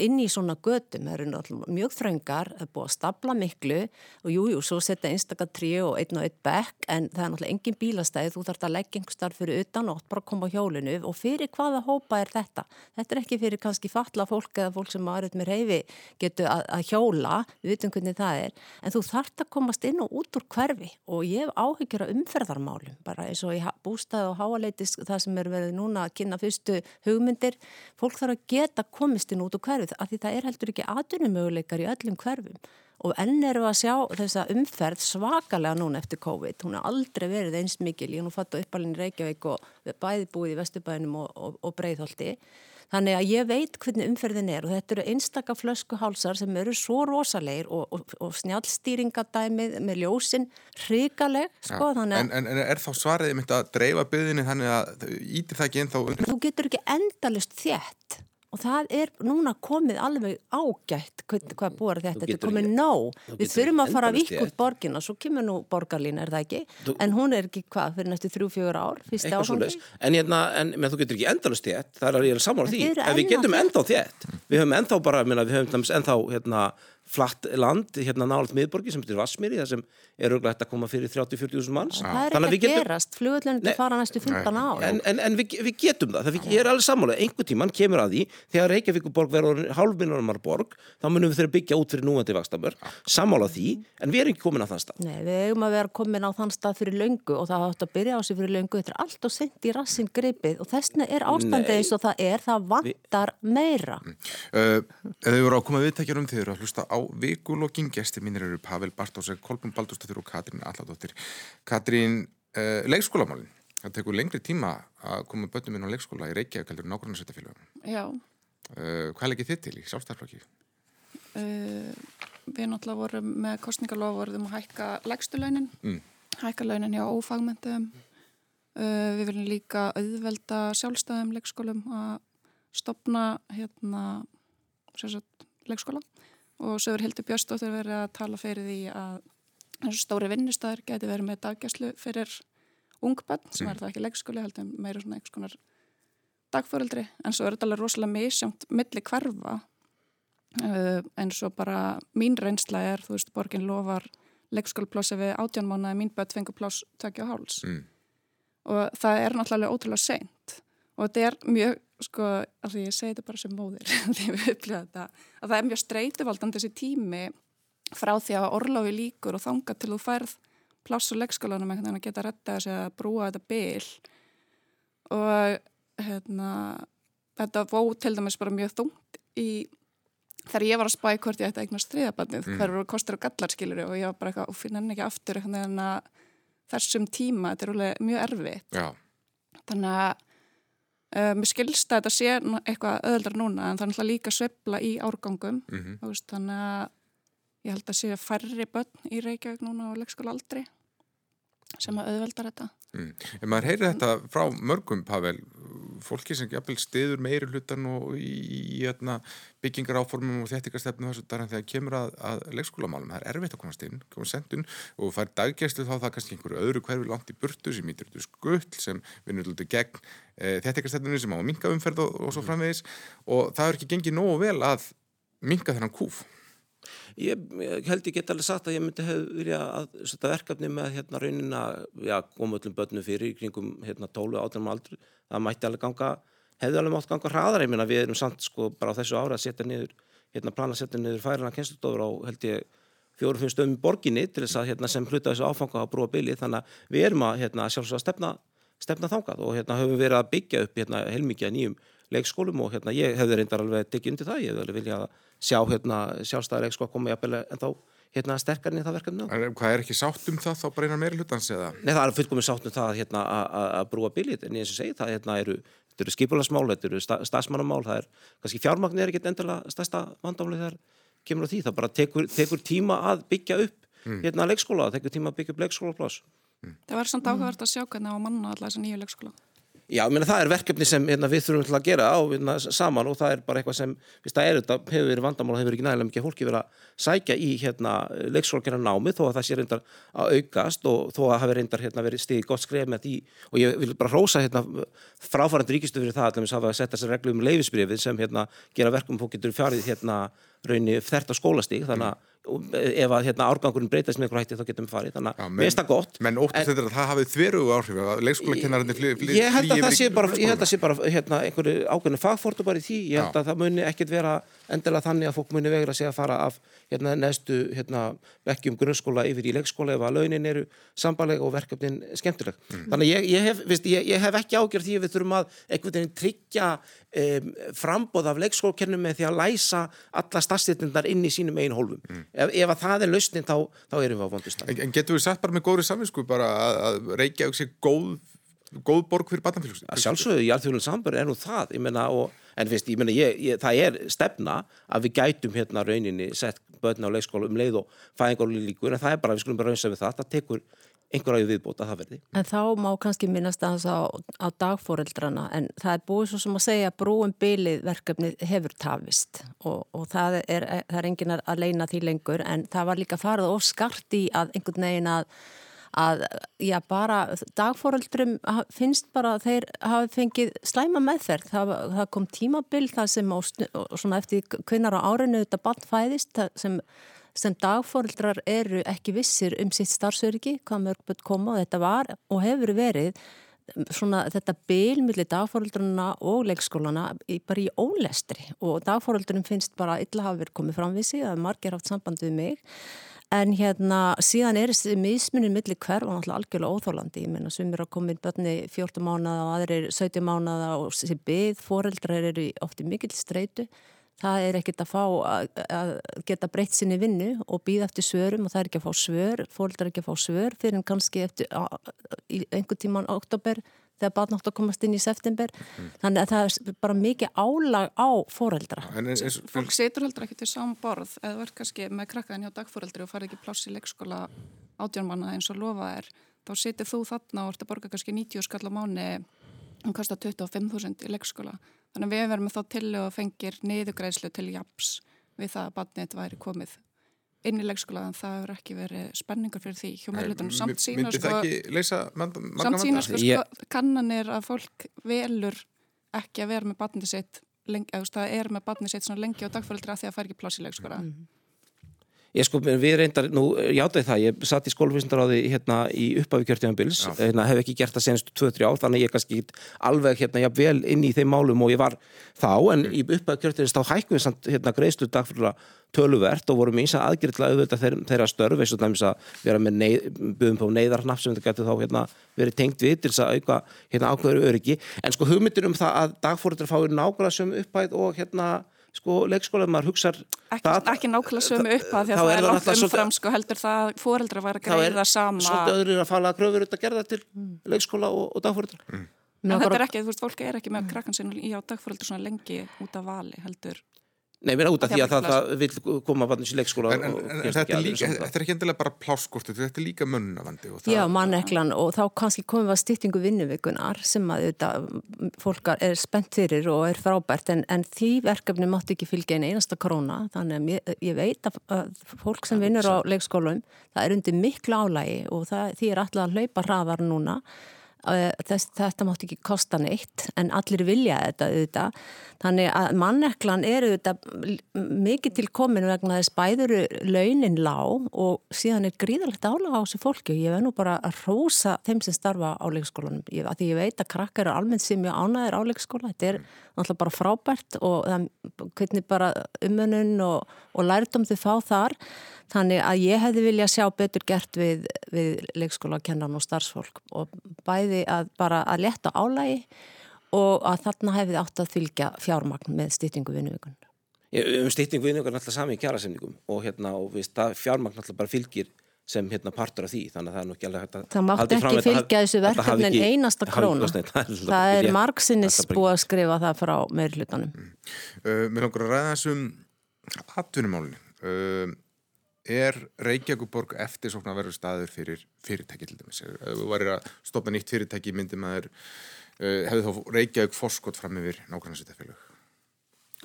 inn í svona gödum, það eru náttúrulega mjög þröngar, það er búið að stapla miklu og jújú, jú, svo setja einstakar trí og einn og einn bekk, en það er náttúrulega engin bílastæði, þú þarfst að leggja einhver starf fyrir utan og bara koma á hjólinu og fyrir hvaða hópa er þetta? Þetta er ekki fyrir kannski fatla fólk eða fólk sem aðrið með reyfi getur að, að hjóla, við vitum hvernig það er, en þú þarfst að komast inn og út úr hverfi og ég hef áhyggjur af umferðarmálum, bara eins og í bústæð og háaleitis það sem er verið núna að kynna fyrstu hugmyndir, fólk þarf að geta komist inn út úr hverfi hverfið af því það er heldur ekki aðdunumöguleikar í öllum hverfum og enn eru að sjá þessa umferð svakalega núna eftir COVID, hún har aldrei verið eins mikil, ég nú fatt á uppalinn Reykjavík og bæði búið í Vesturbænum og, og, og Breiðholti Þannig að ég veit hvernig umferðin er og þetta eru einstaka flöskuhálsar sem eru svo rosalegir og, og, og snjálfstýringadæmið með ljósinn hrigaleg. Sko, ja, en, en, en er þá svarið mynd að dreifa byðinni þannig að ítir það ekki ennþá? Þú getur ekki endalust þétt og það er núna komið alveg ágætt hvað, hvað búar þetta, þetta er komið nóg. við þurfum að fara að vika upp borgin og svo kemur nú borgarlín, er það ekki? Þú, en hún er ekki hvað, fyrir næstu þrjú-fjögur ár fyrst áfangi? en, hérna, en menn, þú getur ekki endalust þétt, það er að ég er saman á því. en við getum ennþá þétt. Við höfum ennþá bara, við höfum ennþá hérna flatt land hérna nálat miðborgi sem heitir Vassmýri það sem er auðvitað að koma fyrir 30-40.000 manns. Það er ekki að getum... gerast, flugurlunum til fara næstu 15 á En, en, en við, við getum það, það ég er alveg sammála, einhver tíman kemur að því þegar Reykjavíkuborg verður hálfminnumar borg þá munum við þeirra byggja út fyrir núandi vakstabör sammála því, en við erum ekki komin á þann stað. Nei, við hefum að vera komin á þann stað fyrir löngu og það átt að byrja á sig fyrir löngu. Þetta er allt á vikulokking. Gesti mínir eru Pavel Bartósek, Kolbjörn Baldúrsdóttir og Katrín Alladóttir. Katrín, uh, leikskólamálinn. Það tekur lengri tíma að koma bönnum inn á leikskóla í Reykjavík heldur nákvæmlega sveitafélagum. Já. Uh, hvað leggir þið til í sjálfstæðarflokki? Uh, við náttúrulega vorum með kostningalofurðum að hækka legstulaunin, mm. hækka launin hjá ófagmyndum. Við viljum líka auðvelda sjálfstæðum leikskólum að stopna hérna, leikskóla og Sögur Hildur Björnstóttir verið að tala fyrir því að þessu stóri vinnustæðir geti verið með daggæslu fyrir ungbann sem mm. er það ekki leikskóli heldur meira svona eitthvað skonar dagfórildri en svo er þetta alveg rosalega misjamt milli hverfa uh, en svo bara mín reynsla er þú veist borgin lofar leikskóliplássi við átjónmánaði mín börn fengur plás tökja á háls mm. og það er náttúrulega ótrúlega seint og þetta er mjög sko, af því ég segi þetta bara sem móðir því við upplýðum þetta, að það er mjög streytuvaldandi þessi tími frá því að orláfi líkur og þanga til þú færð pláss og leggskólanum einhvern veginn að geta að retta þessi að brúa þetta byl og hérna þetta vó til dæmis bara mjög þungt í þegar ég var að spæk hvort ég ætti að eigna stríðabannið, mm. hver voru kostur og gallar skilur og ég var bara eitthvað, og finna henni ekki aftur þessum tíma, þetta er mjög erfitt Já. þannig að Uh, mér skilst að þetta sé eitthvað öðuldar núna en það er náttúrulega líka sveibla í árgangum mm -hmm. veist, þannig að ég held að sé færri börn í Reykjavík núna á leikskóla aldrei sem að auðveldar þetta mm. En maður heyrir þetta frá mörgum, Pavel fólki sem jafnvel stiður meiri hlutan og í, í, í hérna, byggingar áformum og þettingarstefnu þessu daran þegar kemur að, að leikskólamálum það er erfitt að komast inn, komast sendun og fær daggæslu þá það kannski einhverju öðru hverfi langt í burtu sem ítir út skull sem vinnur út gegn e, þettingarstefnunni sem á að minka umferð og, og svo mm. framvegis og það er ekki gengið nógu vel að minka þennan kúf Ég, ég held ég get alveg sagt að ég myndi hefði vilja að setja verkefni með hérna raunina, já, koma öllum börnum fyrir í kringum hérna tólu áttunum aldru, það mætti alveg ganga, hefði alveg mátt ganga hraðar, ég minna við erum samt sko bara á þessu ára að setja niður, hérna plana að setja niður færina kennslutofur á held ég fjórum-fimm stöðum í borginni til þess að hérna sem hluta þessu áfanga að brúa bylið, þannig að við erum að hérna sjálfsög að stefna, stefna þangað og hérna höfum verið að byggja upp hérna heilmikið nýjum leikskólum og hérna ég hefði reyndar alveg tekið undir það, ég hefði alveg viljað sjá hérna sjálfstæðar leikskóla koma jafnvel en þá hérna sterkarni það verkefni á. Hvað er ekki sátt um það þá bara einar meiri hlutans eða? Nei það er fullkomið sátt um það hérna að brúa biljit en eins og segi það hérna eru, eru skipulasmál, þetta eru stafsmannamál, það er kannski fjármagnir er ekkert endilega stærsta vandámli þegar kemur á því, það bara tekur, tekur tíma að byggja upp mm. hérna leikskóla, það tekur tíma að byggja upp leikskóla mm. Það var samt áhugavert að sjá hvernig á manna alltaf þessa nýju leikskóla Já, meina, það er verkefni sem hérna, við þurfum til að gera á hérna, saman og það er bara eitthvað sem, viðst, það er þetta, hefur verið vandamál og hefur ekki nægilega mikið fólki verið að sækja í hérna, leikskólkjörna námi þó að það sé reyndar að aukast og þó að hafi reyndar hérna, verið stigið gott skref með því og ég vil bara hrósa hérna, fráfærandi ríkistu fyrir það að hafa sett þessar reglu um leifisbrifið sem hérna, gera verkum fólk getur fjarið raunni þert á skólastík þannig að ef að hérna, árgangurinn breytast með eitthvað hætti þá getum við farið, þannig að mér finnst það gott. menn óttast þetta að það hafið þveru áhrif að leikskólakennarinn fly, fly, ég held að það sé bara, ég held að sé bara hérna, einhverju ákveðinu fagfortu bara í því. Ég held að það muni ekkert vera endilega þannig að fólk muni vegra sig að fara af hérna, neðstu hérna, vekkjum grunnskóla yfir í leikskóla ef að launin eru sambalega og verkefnin skemmtileg mm. þannig ég, ég, hef, viðst, ég, ég hef ekki ágjörð því að við þurfum að einhvern veginn tryggja um, frambóð af leikskólakennum með því að læsa alla stafstýrnindar inn í sínum einu hólfum mm. ef, ef að það er lausnin þá, þá erum við á vondustan en, en getur við satt bara með góðri saminsku bara að, að reykja auksir góð góð borg fyrir batnafélags Sjálfsögðu í alþjóðunum sambur er nú það meina, og, en fyrst, ég meina, það er stefna að við gætum hérna rauninni sett börn á leikskóla um leið og fæðingar líkur, en það er bara, við skulum bara raunsa við það það tekur einhverju viðbót að það verði. En þá má kannski minnast að þess á, á dagfóreldrana, en það er búið svo sem að segja að brúum bylið verkefni hefur tafist og, og það, er, það er engin að leina því lengur en það var líka farið og skart í að einhvern veginn að að já bara dagfóröldrum finnst bara að þeir hafi fengið slæma meðferð. Það, það kom tímabill það sem á, eftir kvinnar á árinu þetta bann fæðist sem, sem dagfóröldrar eru ekki vissir um sitt starfsöryggi, hvað mörgböld koma og þetta var og hefur verið svona þetta bylmilli dagfóröldruna og leikskólana bara í ólestri og dagfóröldrunum finnst bara illa hafi verið komið framvísi að margir haft samband við mig En hérna síðan er þessi mismunin millir hverf og náttúrulega algjörlega óþólandi. Ég meina sem er að koma inn börni 14 mánuða og aðrir 17 mánuða og þessi byggð fóreldrar eru ofti mikill streitu. Það er ekkert að fá að, geta breytt sinni vinnu og býða eftir svörum og það er ekki að fá svör, fóreldrar er ekki að fá svör fyrir en kannski eftir einhver tíman oktober þegar barn átt að komast inn í september. Mm. þannig að það er bara mikið álag á fóreldra en, en, en, Fólk setur heldur ekki til saman borð. Eða verð kannski með krakkaðin hjá dagfóreldri og fari ekki pláss í leikskóla átjónmanna eins og lofa er þá setur þú þarna og ert að borga kannski 90 skall á mánu og kostar 25.000 í leikskóla. Þannig að við verðum þá til og fengir neyðugræðslu til japs við það að barnið væri komið inn í leikskóla en það hefur ekki verið spenningur fyrir því hjá meðlutunum samt sína sko, samt sína sko, sko kannanir að fólk velur ekki að vera með batnið sitt lengi, eða það er með batnið sitt lengi á dagfældri að því að það fær ekki pláss í leikskóla. Mm -hmm. Ég sko, við reyndar, nú játaði það, ég satt í skólfísindaráði hérna í upphafi kjörtíðanbils, hérna, hef ekki gert það senstu 2-3 ár, þannig ég kannski alveg hérna, já, vel inn í þeim málum og ég var þá, en mm. í upphafi kjörtíðanbils þá hækkum við samt hérna greiðslu dagfældra töluvert og vorum eins að aðgjörðla auðvitað þeir, þeirra störf eins og dæmis að vera með neyð, buðum på neyðarnapp sem þetta getur þá hérna, verið tengt við til þess að auka hérna, ákveður öryggi en sko hugmyndir um það að dagfórundar fáir nákvæmlega sömu upphæð og hérna sko leikskóla maður hugsar ekki, ekki nákvæmlega sömu upphæð því að það er langt umfram sko heldur það fóreldra var að greiða sama Svolítið öðru er að fala að gröfur auðvitað að gerða til leikskóla og, og dagfórundar mm. En þetta er ekki, þú veist, fólk er ekki með krakkan sinni í á dagfóröldur svona lengi út af vali heldur Nei, mér er út af því að það, það vil koma vatnins í leikskóla en, en, en þetta, er líka, þetta er ekki endilega bara pláskortu þetta er líka mönnavandi Já, manneklan og þá kannski komum við að stýttingu vinnuvikunar sem að þetta, fólk er spennt fyrir og er frábært en, en því verkefni mátt ekki fylgja einn einasta korona þannig að ég, ég veit að, að fólk sem vinnur á leikskólum það er undir miklu álægi og það, því er alltaf að hlaupa hraðar núna Þess, þetta mátt ekki kosta neitt en allir vilja þetta auðvitað. Þannig að manneklan er auðvitað mikið til komin vegna þess bæðuru launin lág og síðan er gríðalegt álaga á þessu fólki. Ég veit nú bara að rósa þeim sem starfa á leikskólanum. Ég, því ég veit að krakkar eru almennt sem mjög ánæðir á leikskóla. Þetta er náttúrulega bara frábært og það, hvernig bara umönun og, og lærdom þau fá þar Þannig að ég hefði viljað sjá betur gert við, við leikskólakennan og starfsfólk og bæði að bara að leta álægi og að þarna hefði átt að fylgja fjármagn með stýttingu vinnuvíkun. Um stýttingu vinnuvíkun er alltaf sami í kjærasemningum og hérna, og viðst, fjármagn alltaf bara fylgir sem hérna partur af því. Þannig að það er nú ekki alveg hægt að það mátti ekki fylgja þessu verkefni en einasta króna það er margsinnis búið að skrifa það frá meirlutanum mm. uh, Mér langar að ræða þessum atvinnumálunni uh, er Reykjavíkuborg eftir svona að vera staður fyrir fyrirtæki til dæmis ef þú varir að stoppa nýtt fyrirtæki myndi maður uh, hefði þá Reykjavík forskot fram yfir nákvæmlega svitafélög?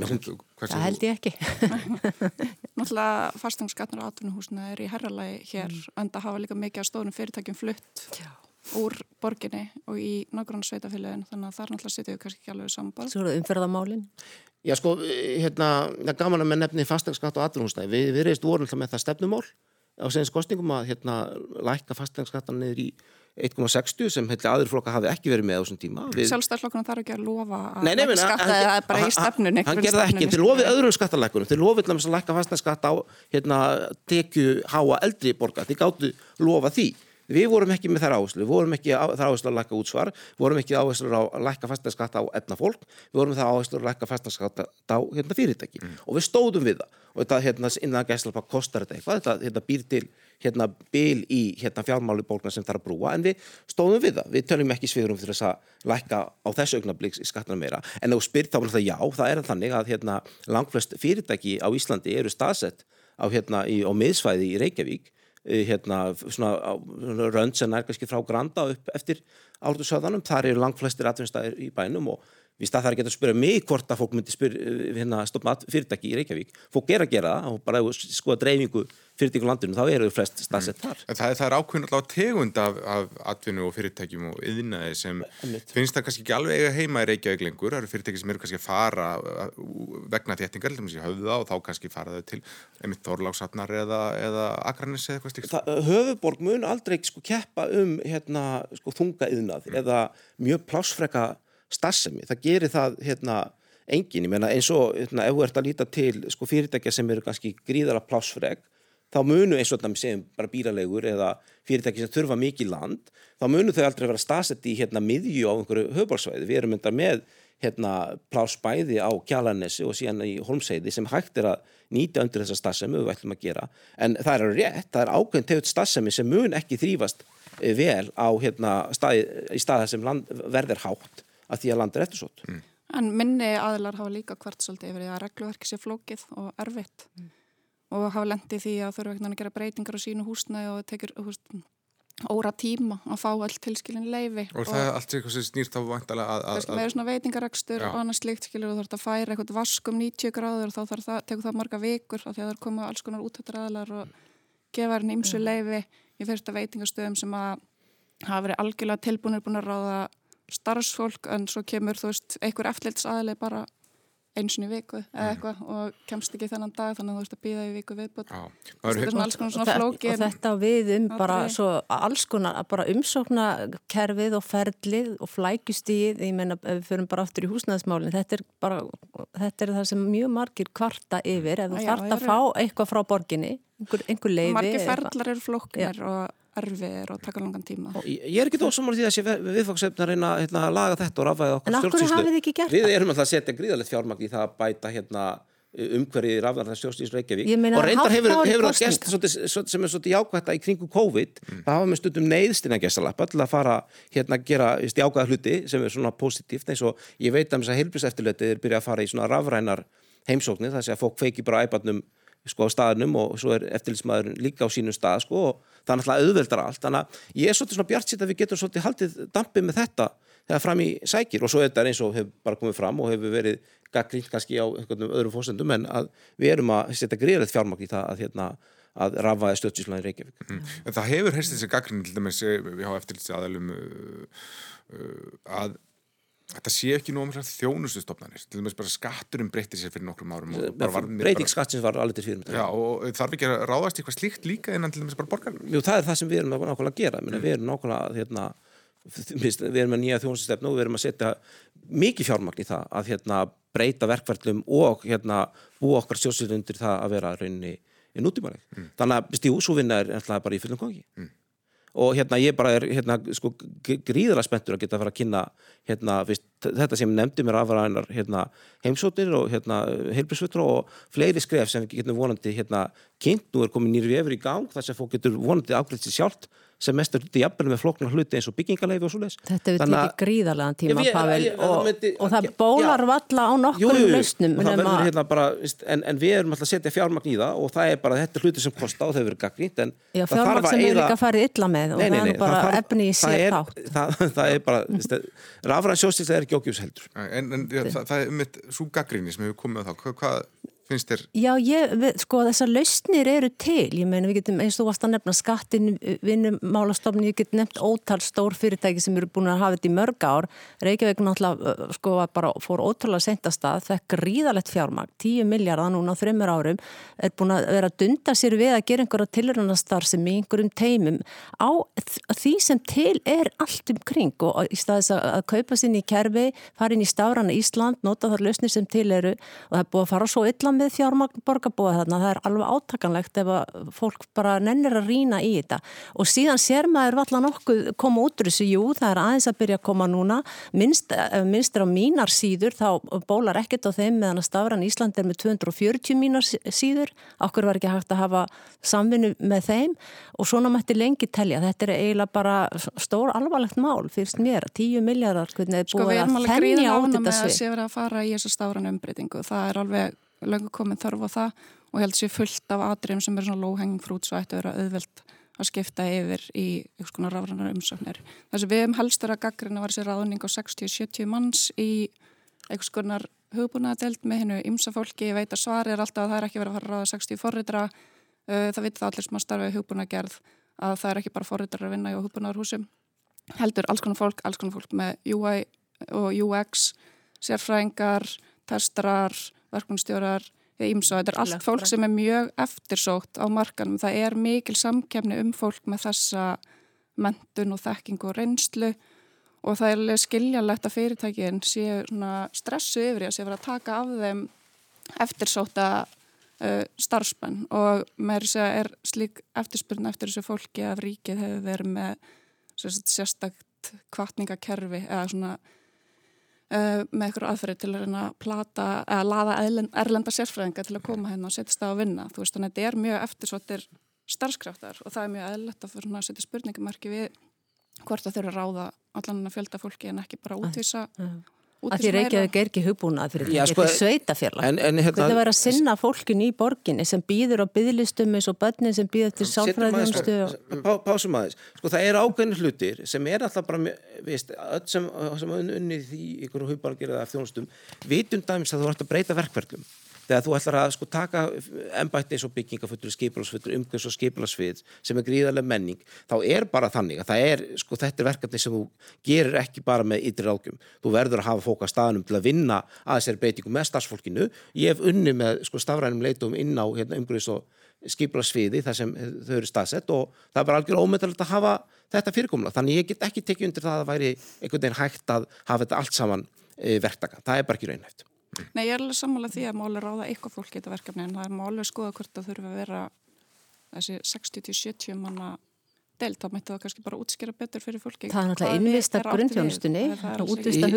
Það held ég ekki. Náttúrulega fastegnskatnar og atvinnuhúsina er í herralagi hér mm. en það hafa líka mikið af stórum fyrirtækjum flutt Já. Úr borginni og í nákvæmlega sveitafélagin þannig að þar náttúrulega setjum við kannski ekki alveg samband. Svo eru það umferðamálinn? Já sko, hérna, það er gaman að með nefni fastegnskatt og atvinnuhúsina. Vi, við reist vorum með það stefnumál á senins kostningum að hérna, lækka fastegnskattan niður í 1,60 sem hefði aður flokka hafi ekki verið með á þessum tíma Sjálfstæðarflokkuna þarf ekki að lofa að nei, nei, skatta eða bara í stefnunni Hann gerði ekki, þeir lofið öðrum skattalækunum þeir lofið að lækka fastanskatt á hérna, tekju háa eldri borga þeir gáttu lofa því Við vorum ekki með þær áherslu, við vorum ekki þær áherslu að lækka útsvar, við vorum ekki áherslu að lækka fastanskatt á efna fólk, við vorum þær áherslu að lækka fastanskatt á hérna, fyrirtæki. Mm. og við stóðum við það. Og þetta hérna, innan gæslapakk kostar þetta eitthvað, þetta hérna, býr til hérna bil í hérna fjármáli bólkna sem þarf að brúa. En við stóðum við það, við töljum ekki sviðrum fyrir þess að lækka á þessu augnabliks í skattana meira. En ef spyrt þá er það já, það er þannig að hérna langflest fyrirtæki á Íslandi eru staðsett á hérna í, á miðsvæði í Reykjavík hérna svona, rönd sem er kannski frá Granda upp eftir ártusöðanum, þar eru langflestir atvinnstæðir í bænum og Við stað þar að geta að spyrja mig hvort að fólk myndi spyrja eh, hérna, stoppa fyrirtæki í Reykjavík. Fólk er að gera það og bara skoða dreifingu fyrirtæki á landinu, þá eru flest staðsett þar. Mm. Það, það er ákveðin alltaf tegund af, af atvinnu og fyrirtækjum og yðnaði sem Emitt. finnst það kannski ekki alveg eiga heima í Reykjavík lengur. Það eru fyrirtæki sem eru kannski að fara vegna þéttingar, til með sér höfða og þá kannski fara þau til emitt Þorláksatnar eða, eða Akranis eða eitthvað stíkt. Höfuborg mun aldrei sko, keppa um hérna, sko, þunga yðnað mm. eða mjög plásfreka starfsemi, það gerir það hérna, engin, ég meina eins og hérna, ef þú ert að líta til sko, fyrirtækja sem eru kannski gríðara plásfreg þá munu eins og þetta með segjum bara bíralegur eða fyrirtæki sem þurfa mikið land þá munu þau aldrei vera staðsett í hérna miðju á einhverju höfbólsvæði, við erum enda með hérna plásbæði á Kjalarnesi og síðan í Holmseiði sem hægt er að nýta undir þessa stafsemi við ætlum að gera, en það er rétt það er ákveðin tegut stafsemi sem mun ekki þrýfast eh, vel á hérna staði, í staða sem land, verður hátt að því að landa er eftirsótt. Mm. En minni aðlar hafa líka hvert svolítið yfir því að regluverki sé flókið og erfitt mm. og hafa lendið því að þurfa að gera breytingar á sínu húsnaði og tekir húst, óra tíma að fá all tilskilin leifi. Og, og það er allt eitthvað sem snýrt á vantalega að... Það er svona veitingarekstur og annars slikt skilur og þú þarf að færa eitthvað vaskum 90 gráður og þá það, tekur það marga vikur af því að það er komað alls konar útöttur aðlar og gefa henni ymsu leifi í fyrsta veitingastöðum sem að hafa verið algjörlega tilbúinir búin að ráða starfsfólk en svo kemur þú veist einhver eftirleits aðlið bara einsin í viku eða mm. eitthvað og kemst ekki þennan dag þannig að þú veist að býða í viku viðbútt þetta er svona alls konar svona flóki og þetta við um bara svo alls konar bara umsóknakerfið og ferlið og flækustíð ég menna ef við förum bara aftur í húsnæðismálinn þetta er bara, þetta er það sem mjög margir kvarta yfir ef þú þart að fá eitthvað frá borginni einhver, einhver leiði margir ferlar eru flóknir og erfiðir og taka langan tíma. Og ég er ekki dósamál því að þessi viðfangsefn að reyna hérna, að laga þetta og rafaði okkur stjórnsýslu. Það? Við erum alltaf að setja gríðalegt fjármagn í það að bæta hérna, umhverfið rafðarnar stjórnsýslu Reykjavík og reyndar hefur, hefur það gæst sem er svolítið jákvægt í kringu COVID mm. það hafa með stundum neyðstina gæstalappa til að fara hérna að gera jákvæða hluti sem er svona positíft eins og ég veit að að heilbríseftilötið er byrjað að fara í svona rafrænar heimsóknir þar sem að fólk feiki bara æbarnum sko á staðnum og svo er eftirlitsmaður líka á sínum stað sko og það er náttúrulega auðveldar allt. Þannig að ég er svolítið svona bjart sitt að við getum svolítið haldið dampið með þetta þegar fram í sækir. Og svo er þetta eins og hefur bara komið fram og hefur verið gaggrínt kannski á einhvern öðrum fósendum en að við erum að setja greiðilegt fjármagn í það að, hérna, að rafaði stöðsíslan í Reykjavík. Mm. En það hefur heist þessi gaggrín til dæmis við hafa eftirlitsi aðalum uh, uh, að Þetta sé ekki nú um þjónustustofnarnir, til dæmis bara skatturum breytir sér fyrir nokkrum árum. Breyting skattins var alveg til fyrir. Já, og þarf ekki að ráðast eitthvað slíkt líka innan til dæmis bara borgar? Jú, það er það sem við erum nákvæmlega að gera. Mm. Við erum nákvæmlega, hérna, við erum með nýja þjónustustefnu og við erum að setja mikið fjármagn í það að hérna, breyta verkverðlum og hérna, búa okkar sjósið undir það að vera rauninni nútímaleg. Mm. Þannig að, stíu, svo vinna er bara í fullum kongi. Mm og hérna ég bara er hérna, sko, gríðara spenntur að geta að fara að kynna hérna, fyrst, þetta sem nefndi mér afræðinar hérna, heimsóttir og hérna, heilbrísvötra og fleiri skref sem við getum vonandi hérna, kynnt, nú er komið nýri vefur í gang þar sem fólk getur vonandi afgriðt sér sjálft sem mest er jafnvel með flokna hluti eins og byggingaleifi og svo leiðis. Þetta hefur tekið gríðarlegan tíma, ég- Pavel, ég- og, myndi- og það bólar valla á nokkur jú, jú, lausnum. það hérna en, en við erum alltaf að setja fjármagn í það og það er bara þetta hluti sem kosta og þau verður gagnýtt en Já, það fjármagn sem er eyða- líka farið illa með og Nei, nei, það er nei, bara þarf- efni í það sér þátt. það, það er bara, rafræn sjóstísla er ekki ógjús heldur En, það, það er mitt svo gaggrinni sem hefur komið á þá. Hvað finnst þér? Já, ég, við, sko þessar lausnir eru til, ég meina við getum eins og þú varst að nefna skattin, vinnumálastofni, ég get nefnt ótal stór fyrirtæki sem eru búin að hafa þetta í mörg ár, Reykjavík náttúrulega uh, sko bara fór ótrúlega sentastað, fekk gríðalegt fjármagn, 10 miljardar núna á þreymur árum, er búin að vera að dunda sér við að gera einhverja tilröndastar sem í einhverjum teimum á því sem til er allt um kring og í staðis að, að kaupa sér í kerfi, fara inn í stafrana Ísland, nota þar lausnir sem til eru og það er búið að fara svo illa með fjármagn borgarbúa þarna, það er alveg átakanlegt ef að fólk bara nennir að rýna í þetta. Og síðan sér maður valla nokkuð koma út úr þessu, jú, það er aðeins að byrja að koma núna, minnst, minnst er á mínar síður, þá bólar ekkert á þeim meðan að stafran Ísland er með 240 mínar síður, okkur var ekki hægt að hafa samvinnu með þeim. Og svona mætti lengi telja, þetta er eiginlega bara stór alvarlegt mál, fyrst mér. 10 miljardar, hvernig er Sko búið við erum að alveg þennja gríðan ána þetta með að svið? sé verið að fara í þessu stáran umbreytingu. Það er alveg löngu komin þörf á það og ég held sér fullt af atriðum sem er svona low-hanging fruit svo ættu að vera auðvelt að skipta yfir í einhvers konar rafrænar umsóknir. Þess að við hefum helst verið að gaggrina var þessi ráðning á 60-70 manns í einhvers konar hugbúnaðadelt með hennu ymsa fólki. Ég veit að svari er alltaf að það er ekki verið að fara að ráða 60 forritra. Það veit það allir sem að starfa í hugbúnaðgerð að það er ekki bara forritrar að vinna í hugbúnaðarhúsum. Heldur alls konar fólk, alls konar fólk með UI og UX, sérfræðingar, testrar, verkefnstjórar, ímsa. Þetta er allt fólk sem er mjög eftirsótt á markanum. Það er mikil samkefni um fólk með þessa mentun og þekking og reynslu og það er skiljanlegt að fyrirtækin séu stressu yfir að séu að taka af þeim eftirsóta uh, starfsmenn og með þess að er slík eftirspurn eftir þessu fólki að ríkið hefur verið með sérstakt kvartningakerfi eða svona uh, með eitthvað aðferði til að að plata eða laða erlenda sérfræðinga til að koma hérna og setjast á að vinna. Þú veist, þannig að þetta er mjög eftirsóttir starfskraftar og það er mjög eðlert að fyrir að setja spurningamarki við hvort það þurfa að ráða allan að fjölda fólki en ekki bara útvísa að því Reykjavík er ekki hugbúnað fyrir þetta, sko, þetta er sveitafélag en, en, hérna, þetta verður að sinna fólkin í borginni sem býður á bygglistum eins og börnin sem býður til sálfræðjónustu Pá, Pásum aðeins, sko það eru ákveðinu hlutir sem er alltaf bara, veist, öll sem, sem unnið í ykkur hugbargerða af þjónustum, vitum dæmis að þú ætti að breyta verkverðlum þegar þú ætlar að sko taka ennbætti eins og byggingafullur, skipularsfullur, umhverfs og skipularsfið sem er gríðarlega menning, þá er bara þannig að það er, sko þetta er verkefni sem þú gerir ekki bara með ytri ráðgjum þú verður að hafa fólk að staðnum til að vinna að þessari beitingu með starfsfólkinu. Ég hef unni með sko stafrænum leitum inn á hérna, umhverfs og skipularsfiði þar sem þau eru staðsett og það er bara algjör ómyndalegt að hafa þetta fyrirkomla, þannig ég get ekki tekið undir það að væri einhvern veginn hægt að hafa þetta allt saman e, verktaka, það er bara ekki raunhæft Nei, ég er alveg sammála því að máli ráða eitthvað fólk í þetta verkefni en það er máli að skoða hvort það þurfa að vera þessi 60-70 manna deilt, þá mætti það kannski bara útskýra betur fyrir fólki. Það er náttúrulega innvista grunnþjónustunni, útvista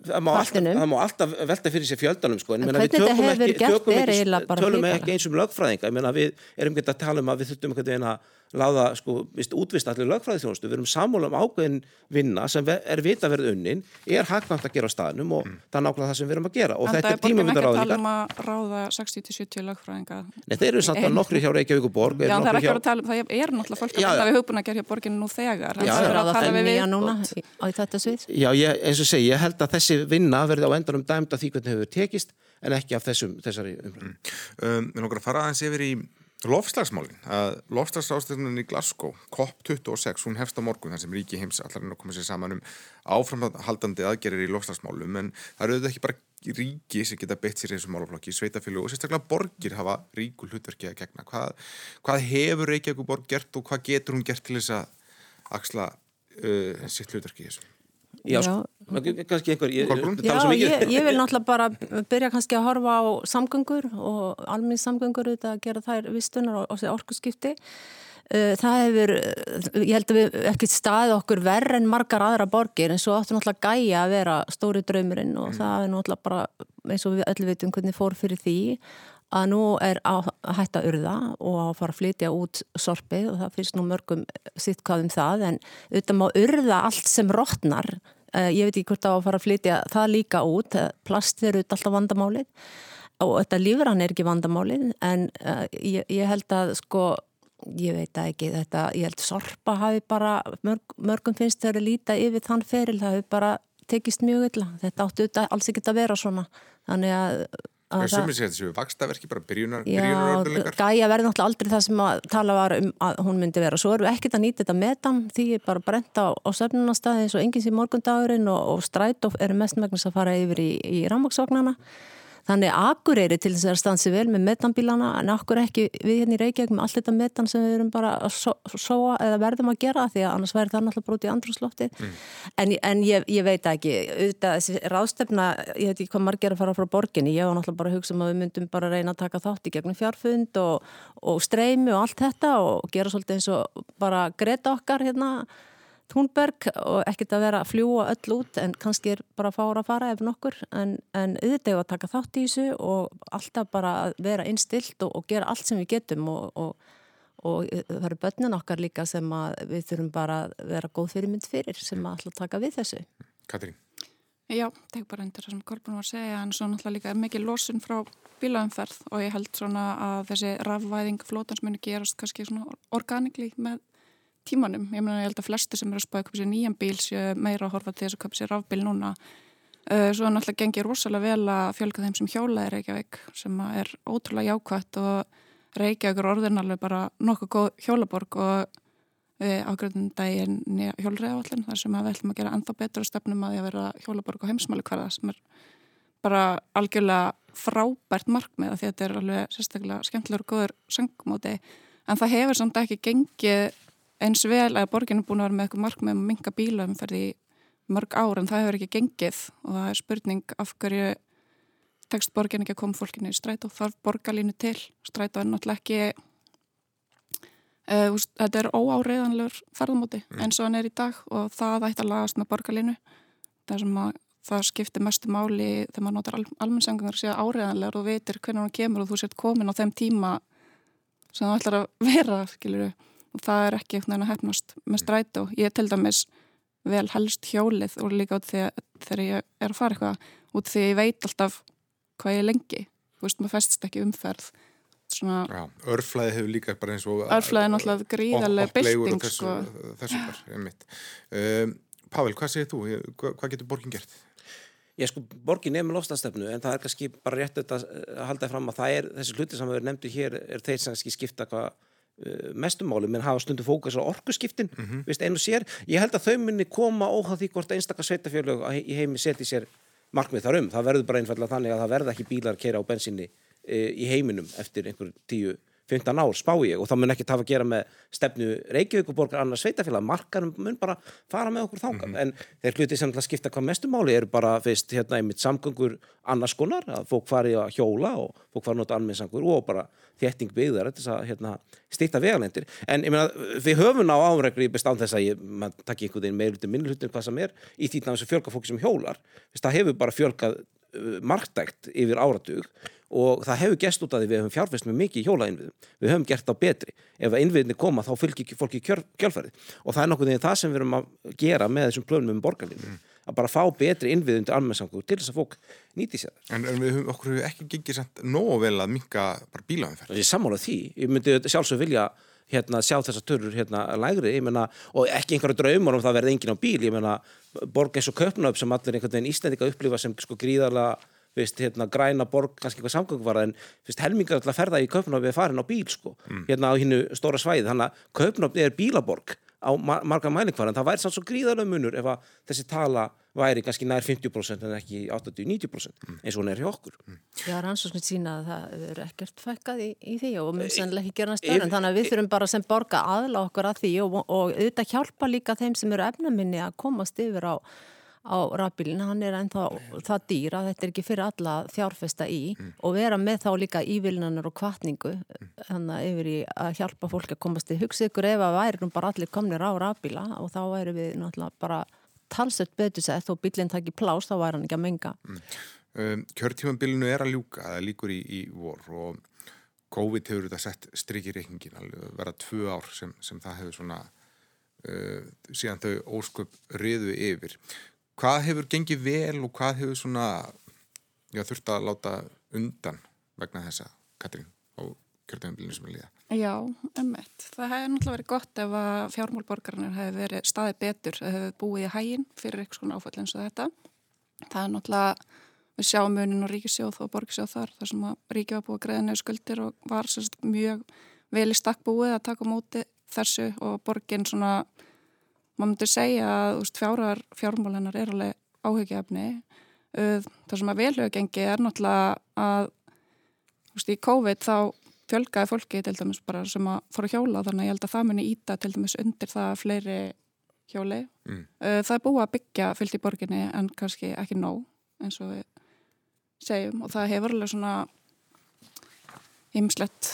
það má, alltaf, það má alltaf velta fyrir sér fjöldanum sko, en, en hvernig þetta hefur ekki, gert er eiginlega bara tölum ekki eins um lögfræðinga. Meina, við erum ekki að tala um að við þurfum einhvern veginn að láða sko, útvist allir lögfræði þjónustu, við erum sammála um ákveðin vinna sem er vita verið unnin er hagvæmt að gera á staðnum og mm. það er nákvæmlega það sem við erum að gera og en þetta er tímamundar ráðningar. En það er borgin ekki að tala um að ráða 60-70 lögfræðinga. Nei, þeir eru samt að nokkri hjá Reykjavík og Borg. Já, það er ekki að tala um, það er náttúrulega fólk að við höfum að gera hjá borginu nú þegar. Já, það er að tala við núna á þetta svið. Já, ég, eins og segi, ég held að þessi vinna verði á endanum dæmt af því hvernig hefur tekist en ekki af þessum, þessari umræðum. Um, við nokkar að fara aðeins yfir í lofslagsmálin, að lofslagsástöðunin í Glasgow, COP26, hún hefst á morgun þar sem ríki heims allar er að koma sér saman um áframhaldandi aðgerir í lofslagsmálum en það eru auðvitað ekki bara ríki sem geta beitt sér í þessu málaflokki, sveitafélag og sérstaklega borgir hafa ríku hlutverki að gegna. Hvað, hvað hefur Reykjavík borg gert og hvað getur hún gert til þess að axla uh, sitt hlutverki í þessu? Já, sko, kannski einhver ég, Já, ég, ég vil náttúrulega bara byrja kannski að horfa á samgöngur og alminns samgöngur auðvitað að gera þær vistunar og, og orkuskipti. Það hefur, ég held að við ekki staðið okkur verð en margar aðra borgir en svo áttu náttúrulega gæja að vera stóri draumurinn og mm. það er náttúrulega bara eins og við öll veitum hvernig fór fyrir því að nú er að hætta urða og að fara að flytja út sorpið og það finnst nú mörgum sitt hvað um það en auðvitað má urða allt sem rótnar uh, ég veit ekki hvort að fara að flytja það líka út, plast er auðvitað alltaf vandamálið. Og þetta lífran er ekki vandamálið en uh, ég, ég held að sko ég veit að ekki þetta, ég held sorpa hafi bara, mörg, mörgum finnst þeirra líta yfir þann feril, það hafi bara tekist mjög illa, þetta áttu alls ekki að vera svona, þannig að Sumið sér þessu vakstaverki, bara byrjunar. Já, gæja verði náttúrulega aldrei það sem að tala var um að hún myndi vera. Svo erum við ekkert að nýta þetta metan, því er bara brent á, á söfnunastæði eins og engins í morgundagurinn og, og strætóf eru mest megnast að fara yfir í, í rammaksvagnana. Þannig Akureyri til þess að stansi vel með metanbílana en okkur ekki við hérna í Reykjavík með allt þetta metan sem við erum bara að sóa eða verðum að gera því að annars væri það náttúrulega brútið í andrúsloftið. Mm. En, en ég, ég veit ekki, auðvitað þessi ráðstefna, ég veit ekki hvað margir að fara frá borginni, ég var náttúrulega bara að hugsa um að við myndum bara að reyna að taka þátt í gegnum fjárfund og, og streymi og allt þetta og gera svolítið eins og bara greita okkar hérna Túnberg og ekkert að vera að fljúa öll út en kannski er bara að fára að fara ef nokkur en, en auðvitað að taka þátt í þessu og alltaf bara að vera innstilt og, og gera allt sem við getum og, og, og það eru börnin okkar líka sem við þurfum bara að vera góð fyrirmynd fyrir sem að alltaf taka við þessu. Katrín? Já, tek bara undir það sem Kolbjörn var að segja en svo náttúrulega líka mikið losun frá bílaumferð og ég held svona að þessi rafvæðing flótans muni gerast kannski svona organikli með tímanum. Ég meina, ég held að flesti sem eru að spáða að köpa sér nýjan bíl séu meira að horfa til þess að köpa sér rafbíl núna. Uh, svo er náttúrulega gengið rosalega vel að fjölga þeim sem hjólaði Reykjavík sem er ótrúlega jákvæmt og Reykjavík er orðinalveg bara nokkuð góð hjólaborg og við ágröðum daginn hjólriðavallin þar sem við ætlum að gera ennþá betra stefnum að því að vera hjólaborg og heimsmæli hverða sem er bara algjörlega frábært markmið að þetta er alveg sérstaklega skemmtilegur og góður söngmóti en það hefur samt ekki gengið eins vel að borginu er búin að vera með eitthvað markmið um að minga bíla umferði í mörg ár en það hefur ekki gengið og það er spurning af hverju tekst borgin ekki að koma fólkinu í stræt og þarf borgarlínu til? Stræt og er náttúrulega ekki uh, þetta er óáriðanlegur ferðamóti mm. eins og hann er í dag og það ætti að lagast með borgarlínu. Það sem að það skiptir mestu máli þegar maður notar al almennsengungar að séu áriðanlegur og veitir hvernig hann kemur og þú sért komin á þeim tíma sem það ætlar að vera, skiluru og það er ekki eitthvað að hefnast með strætó. Ég til dæmis vel helst hjólið og líka út þegar ég er að fara eitthvað út því ég veit alltaf hvað ég er lengi. Þú veist, maður festst ekki umferð. Svona... Já, örflæði hefur líka bara eins og... Örflæði er náttúrulega gríðarlega bylting, sko. Þessu bara, ég mitt. Um, Pavel, hvað segir þú? Hvað getur borgin gert? Ég sko, borgin er með lofstafstefnu en það er kannski bara rétt að halda fram að það er, þessi hluti sem við nefndið hér er þeir sem skipta hvað Uh, mestumáli, menn hafa stundu fókus á orkuskiptin, mm -hmm. veist, einu sér. Ég held að þau munni koma óháð því hvort einstakar sveitafjörlög í heimi seti sér markmið þar um, það verður bara einfallega þannig að það verða ekki bílar að kera á bensinni e, í heiminum eftir einhver tíu 15 ár spá ég og það mun ekki tafa að gera með stefnu Reykjavíkuborgar annars sveitafélag, markarum mun bara fara með okkur þáka, mm -hmm. en þeir hluti sem skipta hvað mestumáli eru bara fyrst hérna einmitt samgöngur annars konar að fólk fari að hjóla og fólk fari að nota almennsangur og bara þétting byggðar þess að hérna, stýta vegalendir en ég meina við höfum á áregri bestán þess að ég, takk einhvern veginn meirlutin minnlutin hvað sem er í því að fjölga fólki sem hjólar, það hefur bara fjölgað uh, marktækt yfir áratug og það hefur gæst út af því við höfum fjárfest með mikið hjólainviðum, við höfum gert það betri. Ef innviðinni koma þá fylgir fólki kjölfærið og það er nokkuð því það sem við höfum að gera með þessum plönum um borgarlinu mm. að bara fá betri innviðum til almennsangur til þess að fólk nýti sér En, en við höfum okkur ekki gengið sætt nógu vel að minka bara bílaðanferð Ég sammála því, ég myndi sjálfsög vilja hérna sjá þessar törur hérna lægri. Menna, og ekki einhverju draumar um það verði engin á bíl, ég menna borg eins og köpnöf sem allir einhvern veginn íslendika upplifa sem sko gríðarlega Veist, hérna, græna borg, kannski eitthvað samgöngvara en veist, helmingar alltaf ferða í Kaupnáfi við farin á bíl sko, mm. hérna á hinnu stóra svæði þannig að Kaupnáfi er bílaborg á marga mælingvar en það væri sann svo gríðarlega munur ef að þessi tala væri kannski nær 50% en ekki 80-90% mm. eins og hún er hjá okkur mm. Já, rannsóknir sína að það er ekkert fækkað í, í því og mjög sannlega ekki gera næst verðan þannig að við þurfum bara sem borga aðla okkur að því og, og auðvitað hjálpa líka þeim sem eru efnaminni að komast yfir á á rafbílinn, hann er ennþá það dýr að þetta er ekki fyrir alla fjárfesta í mm. og vera með þá líka ívilnanar og kvartningu þannig að yfir í að hjálpa fólk að komast í hugsa ykkur ef að væri bara allir komnir á rafbíla og þá væri við náttúrulega bara talsett betur sett og bílinn takki plás þá væri hann ekki að menga mm. Um, kjörtímanbílinu er að ljúka, það líkur í, í vor og COVID hefur þetta sett strikið reikningin, alveg vera tvö ár sem, sem það hefur svona uh, síðan þau ósköp riðu yfir. Hvað hefur gengið vel og hvað hefur svona já, þurft að láta undan vegna þessa, Katrín, á kjörtímanbílinu sem er líða? Já, ummitt. Það hefur náttúrulega verið gott ef að fjármálborgarnir hefur verið staðið betur, hefur búið í hæginn fyrir eitthvað svona áfall eins og þetta. Það er náttúrulega við sjáum munin og ríkisjóð og borgisjóð þar þar sem að ríki var búið að greiða neðu skuldir og var sérst, mjög vel í stakk búið að taka móti þessu og borgin svona maður myndir segja að fjárar fjármálennar er alveg áhugjefni það sem að velhaugengi er náttúrulega að úst, í COVID þá fjölgaði fólki til dæmis bara sem að fóra hjóla þannig að ég held að það muni íta til dæmis undir það fleiri hjóli mm. það er búið að byggja fyllt í borginni en kannski ekki nóg eins og við segjum og það hefur alveg svona ymslegt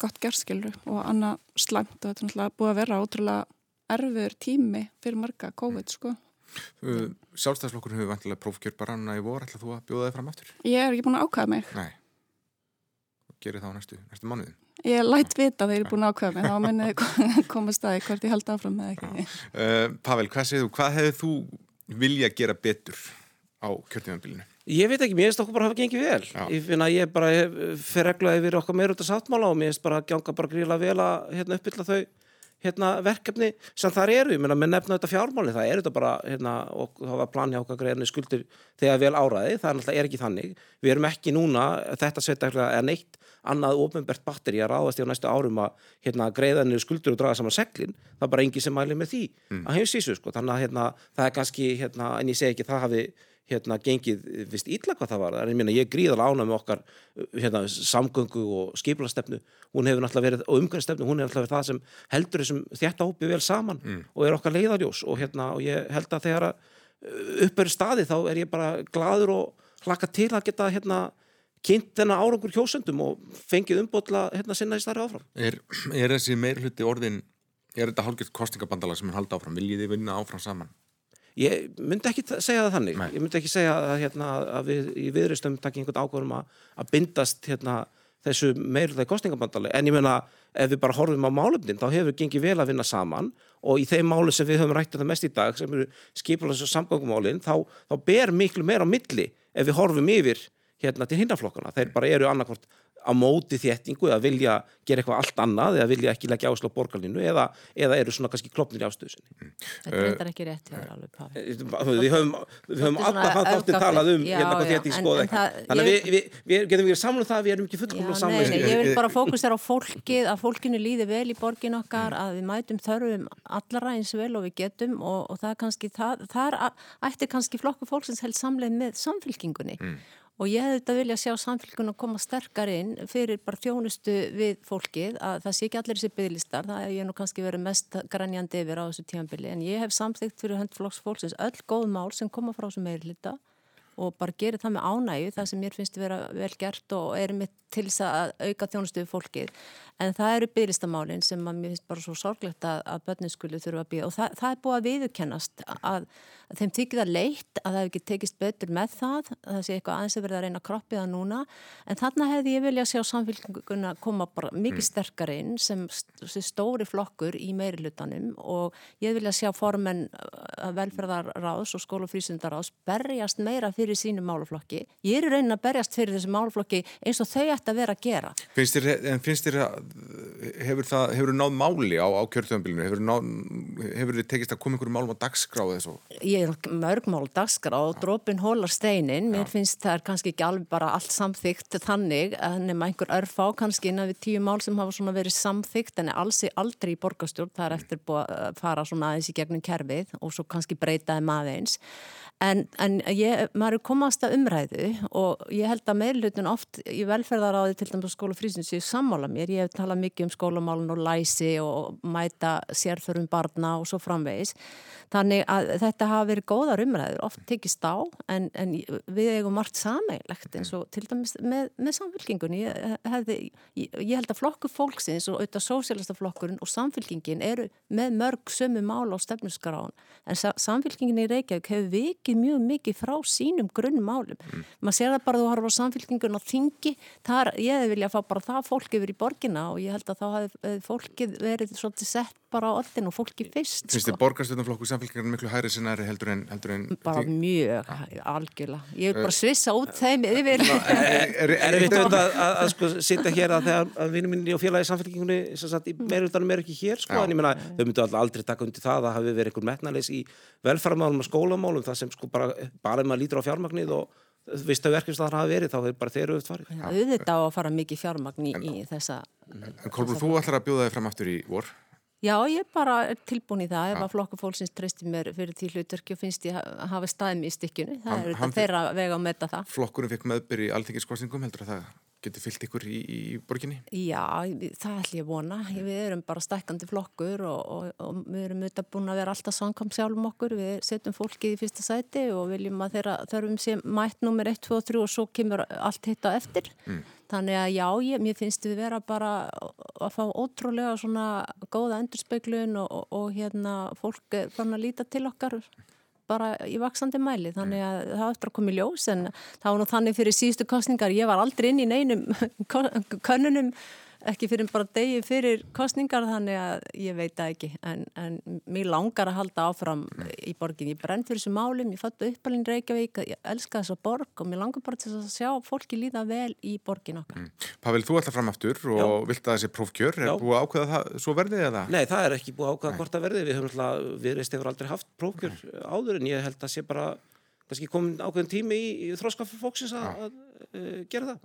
gott gerðskilru og annað slæmt og þetta er náttúrulega búið að vera ótrúlega erfiður tími fyrir marga COVID sko. Sjálfstæðslokkur hefur vantilega prófkjör bara hann að í vor, ætla þú að bjóða þig fram aftur? Ég er ekki búin að ákvæða mig. Nei, gerir það á næstu, næstu mánuðin? Ég lætt vita þegar ég er búin að ákvæða mig, þá munið koma staði hvort ég held áfram eða ekki. Uh, Pavel, hvað segir þú, hvað hefur þú vilja gera betur á kjörtímanbílinu? Ég veit ekki, mér finnst okkur bara að hafa gengið vel. Já. Ég finna að ég bara fer reglaði yfir okkar meira út af sáttmála og mér finnst bara að ganga bara gríla vel að hérna, uppbylla þau hérna, verkefni sem þar eru. Ég menna, með nefna þetta fjármáli, það er þetta bara, hérna, og það var plani okkar greiðinni skuldir þegar vel áræði, það er náttúrulega ekki þannig. Við erum ekki núna, þetta setja eða neitt annað ofnbært batteri að ráðast í á næstu árum að hérna, greiðanir skuldur og draga saman seglin, það er bara engi sem mæli með því mm. að heimsísu, sko. þannig að hérna, það er kannski, hérna, en ég segi ekki það hafi hérna gengið vist ítla hvað það var en ég minna ég gríðal ána með okkar hérna, samgöngu og skiplastefnu hún hefur náttúrulega verið, og umgangstefnu hún hefur náttúrulega verið það sem heldur þessum þetta hópi vel saman mm. og er okkar leiðarjós og hérna og ég held að þegar uppverður staði þá er ég bara gladur og hlaka til að geta hérna kynnt þennan árangur hjósendum og fengið umbótla hérna sinna í starri áfram. Er, er þessi meirhluti orðin er þetta hálfgeitt kostingabandala sem er haldið áfram? Viljið þið vinna áfram saman? Ég myndi ekki segja það þannig, Nei. ég myndi ekki segja að, hérna, að við í viðristum takja einhvern ákvörum að, að bindast hérna, þessu meirlega kostningabandali en ég menna ef við bara horfum á málumnin þá hefur við gengið vel að vinna saman. Og í þeim máli sem við höfum rættið um það mest í dag sem eru skipulans og samgangumálin þá, þá ber miklu meira á milli ef við horfum yfir hérna til hinnaflokkana, þeir bara eru annarkort á móti þéttingu eða vilja gera eitthvað allt annað eða vilja ekki leggja áslá borgarlinu eða, eða eru svona kannski klopnir í ástöðusinni. Þetta er uh, ekki rétt hér alveg Páll. Eh, við höfum, höfum alltaf þann þáttir talað um já, hérna hvað þétting skoða ekki. Þannig að við, við, við getum verið samluð um það við erum ekki fullkomlega samluð. Ég vil bara fókusera á fólkið að fólkinu líði vel í borgin okkar að við mætum þörfum allara eins vel og við getum og, og það er kannski, það, það er, ætti kannski flokku fólksins held samleið með samfélkingunni mm. Og ég hefði þetta vilja sjá samfélgun að koma sterkar inn fyrir bara þjónustu við fólkið að það sé ekki allir þessi bygglistar, það er ég nú kannski verið mest grænjandi yfir á þessu tímanbili en ég hef samþygt fyrir höndflokks fólksins öll góð mál sem koma frá þessu meirlita og bara gerir það með ánægu það sem mér finnst vera vel gert og er mitt til þess að auka þjónustu við fólkið. En það eru bygglistamálinn sem að mér finnst bara svo sorglegt að, að börnin skuli þurfa að byggja og það, það að þeim tykir það leitt að það hefur ekki tekist betur með það það sé eitthvað aðeins að verða að reyna að kroppið það núna en þarna hefði ég vilja sjá samfélguna koma bara mikið mm. sterkar inn sem, stóri flokkur í meirilutanum og ég vilja sjá formen velferðarráðs og skólafrísundaráðs berjast meira fyrir sínu máluflokki ég er reynin að berjast fyrir þessu máluflokki eins og þau ætti að vera að gera Finnst þér, en finnst þér hefur það, hefur náð máli á, á kjörtöfumbilinu, hefur hefur þið tekist að koma einhverju málum á dagskráðu þessu? Ég er mörg mál dagskráð, drópin hólar steinin, mér Já. finnst það er kannski ekki alveg bara allt samþygt þannig, nema einhver örfá kannski innan við tíu mál sem hafa svona verið samþygt en er alls í aldrei í borgastjórn, það er eftir búið að fara svona aðeins í gegnum kerfið og svo kannski breytaði maður eins En, en ég, maður er komast að umræðu og ég held að meðlutin oft í velferðaráði til dæmis skóla frísins ég sammála mér, ég hef talað mikið um skólamálun og læsi og mæta sérþörum barna og svo framvegis þannig að þetta hafa verið góðar umræður, oft tekist á en, en við eigum margt sameigilegt eins og til dæmis með, með samfélkingunni ég, ég, ég held að flokku fólksins og auðvitað sósélasta flokkurinn og samfélkingin eru með mörg sömu mál á stefnusgráðan en samfélkingin í Reykjavík hefur vikið mjög mikið frá sínu þínum grunnmálum. Mm. Maður sér það bara að þú harfa á samfélkingun á þingi, þar ég hefði viljað fá bara það fólk yfir í borgina og ég held að þá hefði fólkið verið svolítið sett bara á orðin og fólki fyrst. Þið sko. Samfélkingarinn miklu hæri sinari heldur en... Heldur en bara því... mjög, algjörlega. Ég hef bara svissa út þeim yfir. Er þetta að, að, að sko sitja hér að þegar vinnum minni og félagi samfélkingunni í meiruldanum er ekki hér sko, en ég menna, þau myndu aldrei taka undir það að hafi verið einhver metnalegs í velferðarmálum og skólamálum, það sem sko bara, bara maður lítur á fjármagnið og vist að verkefst það hafa verið, þá er bara þeirra auðvitað farið. Auðvitað á að fara mikið fjármagn í, í þessa... Kolbrú, þú ætlar að bjóða þig fram aftur í vor? Já, ég bara er tilbúin í það ef að flokku fólksins treystir mér fyrir því hlutverki og finnst ég að hafa staðum í stykkjunu. Það er þeirra vega að metta það. Flokkurinn fekk meðbyr í alþingiskostningum, heldur að það getur fyllt ykkur í, í borginni? Já, það ætlum ég að vona. Við erum bara stækkandi flokkur og, og, og við erum auðvitað búin að vera alltaf samkvæm sjálfum okkur. Við setjum fólkið í fyrsta sæti og viljum að þeirra þörfum sem mætt nummer 1, 2 og 3 og svo kemur allt hitt á eftir. Mm. Þannig að já, ég, mér finnst við vera bara að fá ótrúlega svona góða endurspeglun og, og, og hérna fólk fann að líta til okkar bara í vaksandi mæli þannig að það eftir að koma í ljós en það var nú þannig fyrir síðustu kostningar, ég var aldrei inn í neinum könnunum ekki fyrir bara degi fyrir kostningar þannig að ég veit það ekki en, en mér langar að halda áfram í borgin, ég brenn fyrir þessu málum ég fattu uppalinn Reykjavík, ég elska þessa borg og mér langar bara til að sjá fólki líða vel í borgin okkar mm. Pavel, þú ætla fram aftur og Já. vilt að þessi prófkjör er Já. búið að ákveða það svo verðið eða? Nei, það er ekki búið að ákveða hvort að verðið við höfum alltaf, við reist hefur aldrei haft prófkjör Nei. áður en ég held að sé bara gera það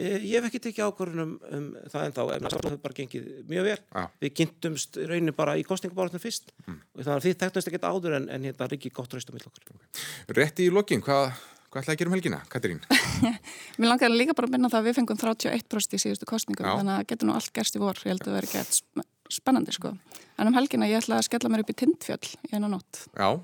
ég hef ekki tekið ákvörðunum um það en þá en það hefur bara gengið mjög vel ja. við kynntumst raunin bara í kostningabárunum fyrst mm. og þannig að því þekktumst ekki áður en, en hérna er ekki gott raust á mill okkur okay. Rétti í lokin, hvað hva ætlaði að gera um helgina, Katrín? Mér langar líka bara að minna það að við fengum 31% í síðustu kostningum Já. þannig að getur nú allt gerst í vor, ég held að það verði gett spennandi sko en um helgina ég ætla að skella mér upp í tindfjöll í einu nótt Já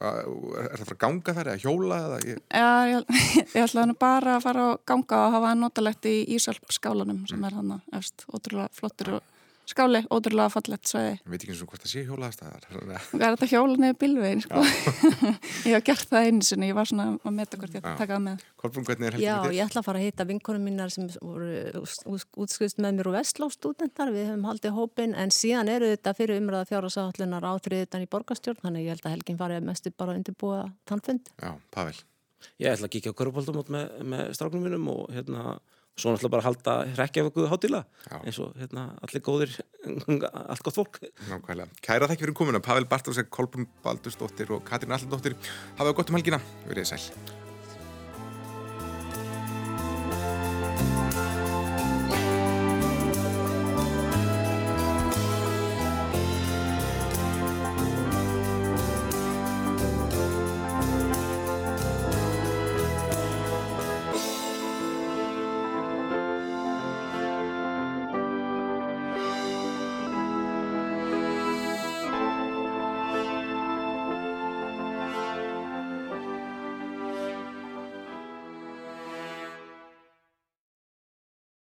Er það að ganga þar eða hjóla? Eða ég... Já, ég, ég ætlaði bara að fara að ganga og hafa notalegt í Ísalp skálanum sem mm. er hann eftir, ótrúlega flottur og skáli, ótrúlega fallett svæði. Ég veit ekki eins og hvort það sé hjólaðastæðar. Það er þetta hjóla neður bilvegin, sko. ég hef gert það eins og ég var svona að meta hvort ég ætti að taka það með. Kolbrún, hvernig er heldur Já, ég ætla að fara að hitta vinkonum mínar sem voru útskriðst með mér úr Vestlófstúdendar. Við hefum haldið hópin, en síðan eru þetta fyrir umræða fjárhásáhallunar átriðutan í borgastjórn, þannig ég held að helginn farið mestu bara undirbúa tannfund. Já, Pavel. Ég ætla að kíkja á körpaldum með, með stráknum mínum og hérna svo náttúrulega bara halda hrekkjafökuðu hátila eins og hérna, allir góðir allt gott fólk. Nákvæmlega. Kæra þekki fyrir komuna, Pavel Bartósek, Kolbrún Baldursdóttir og Katrín Allardóttir. Hafaðu gott um helgina, verið sæl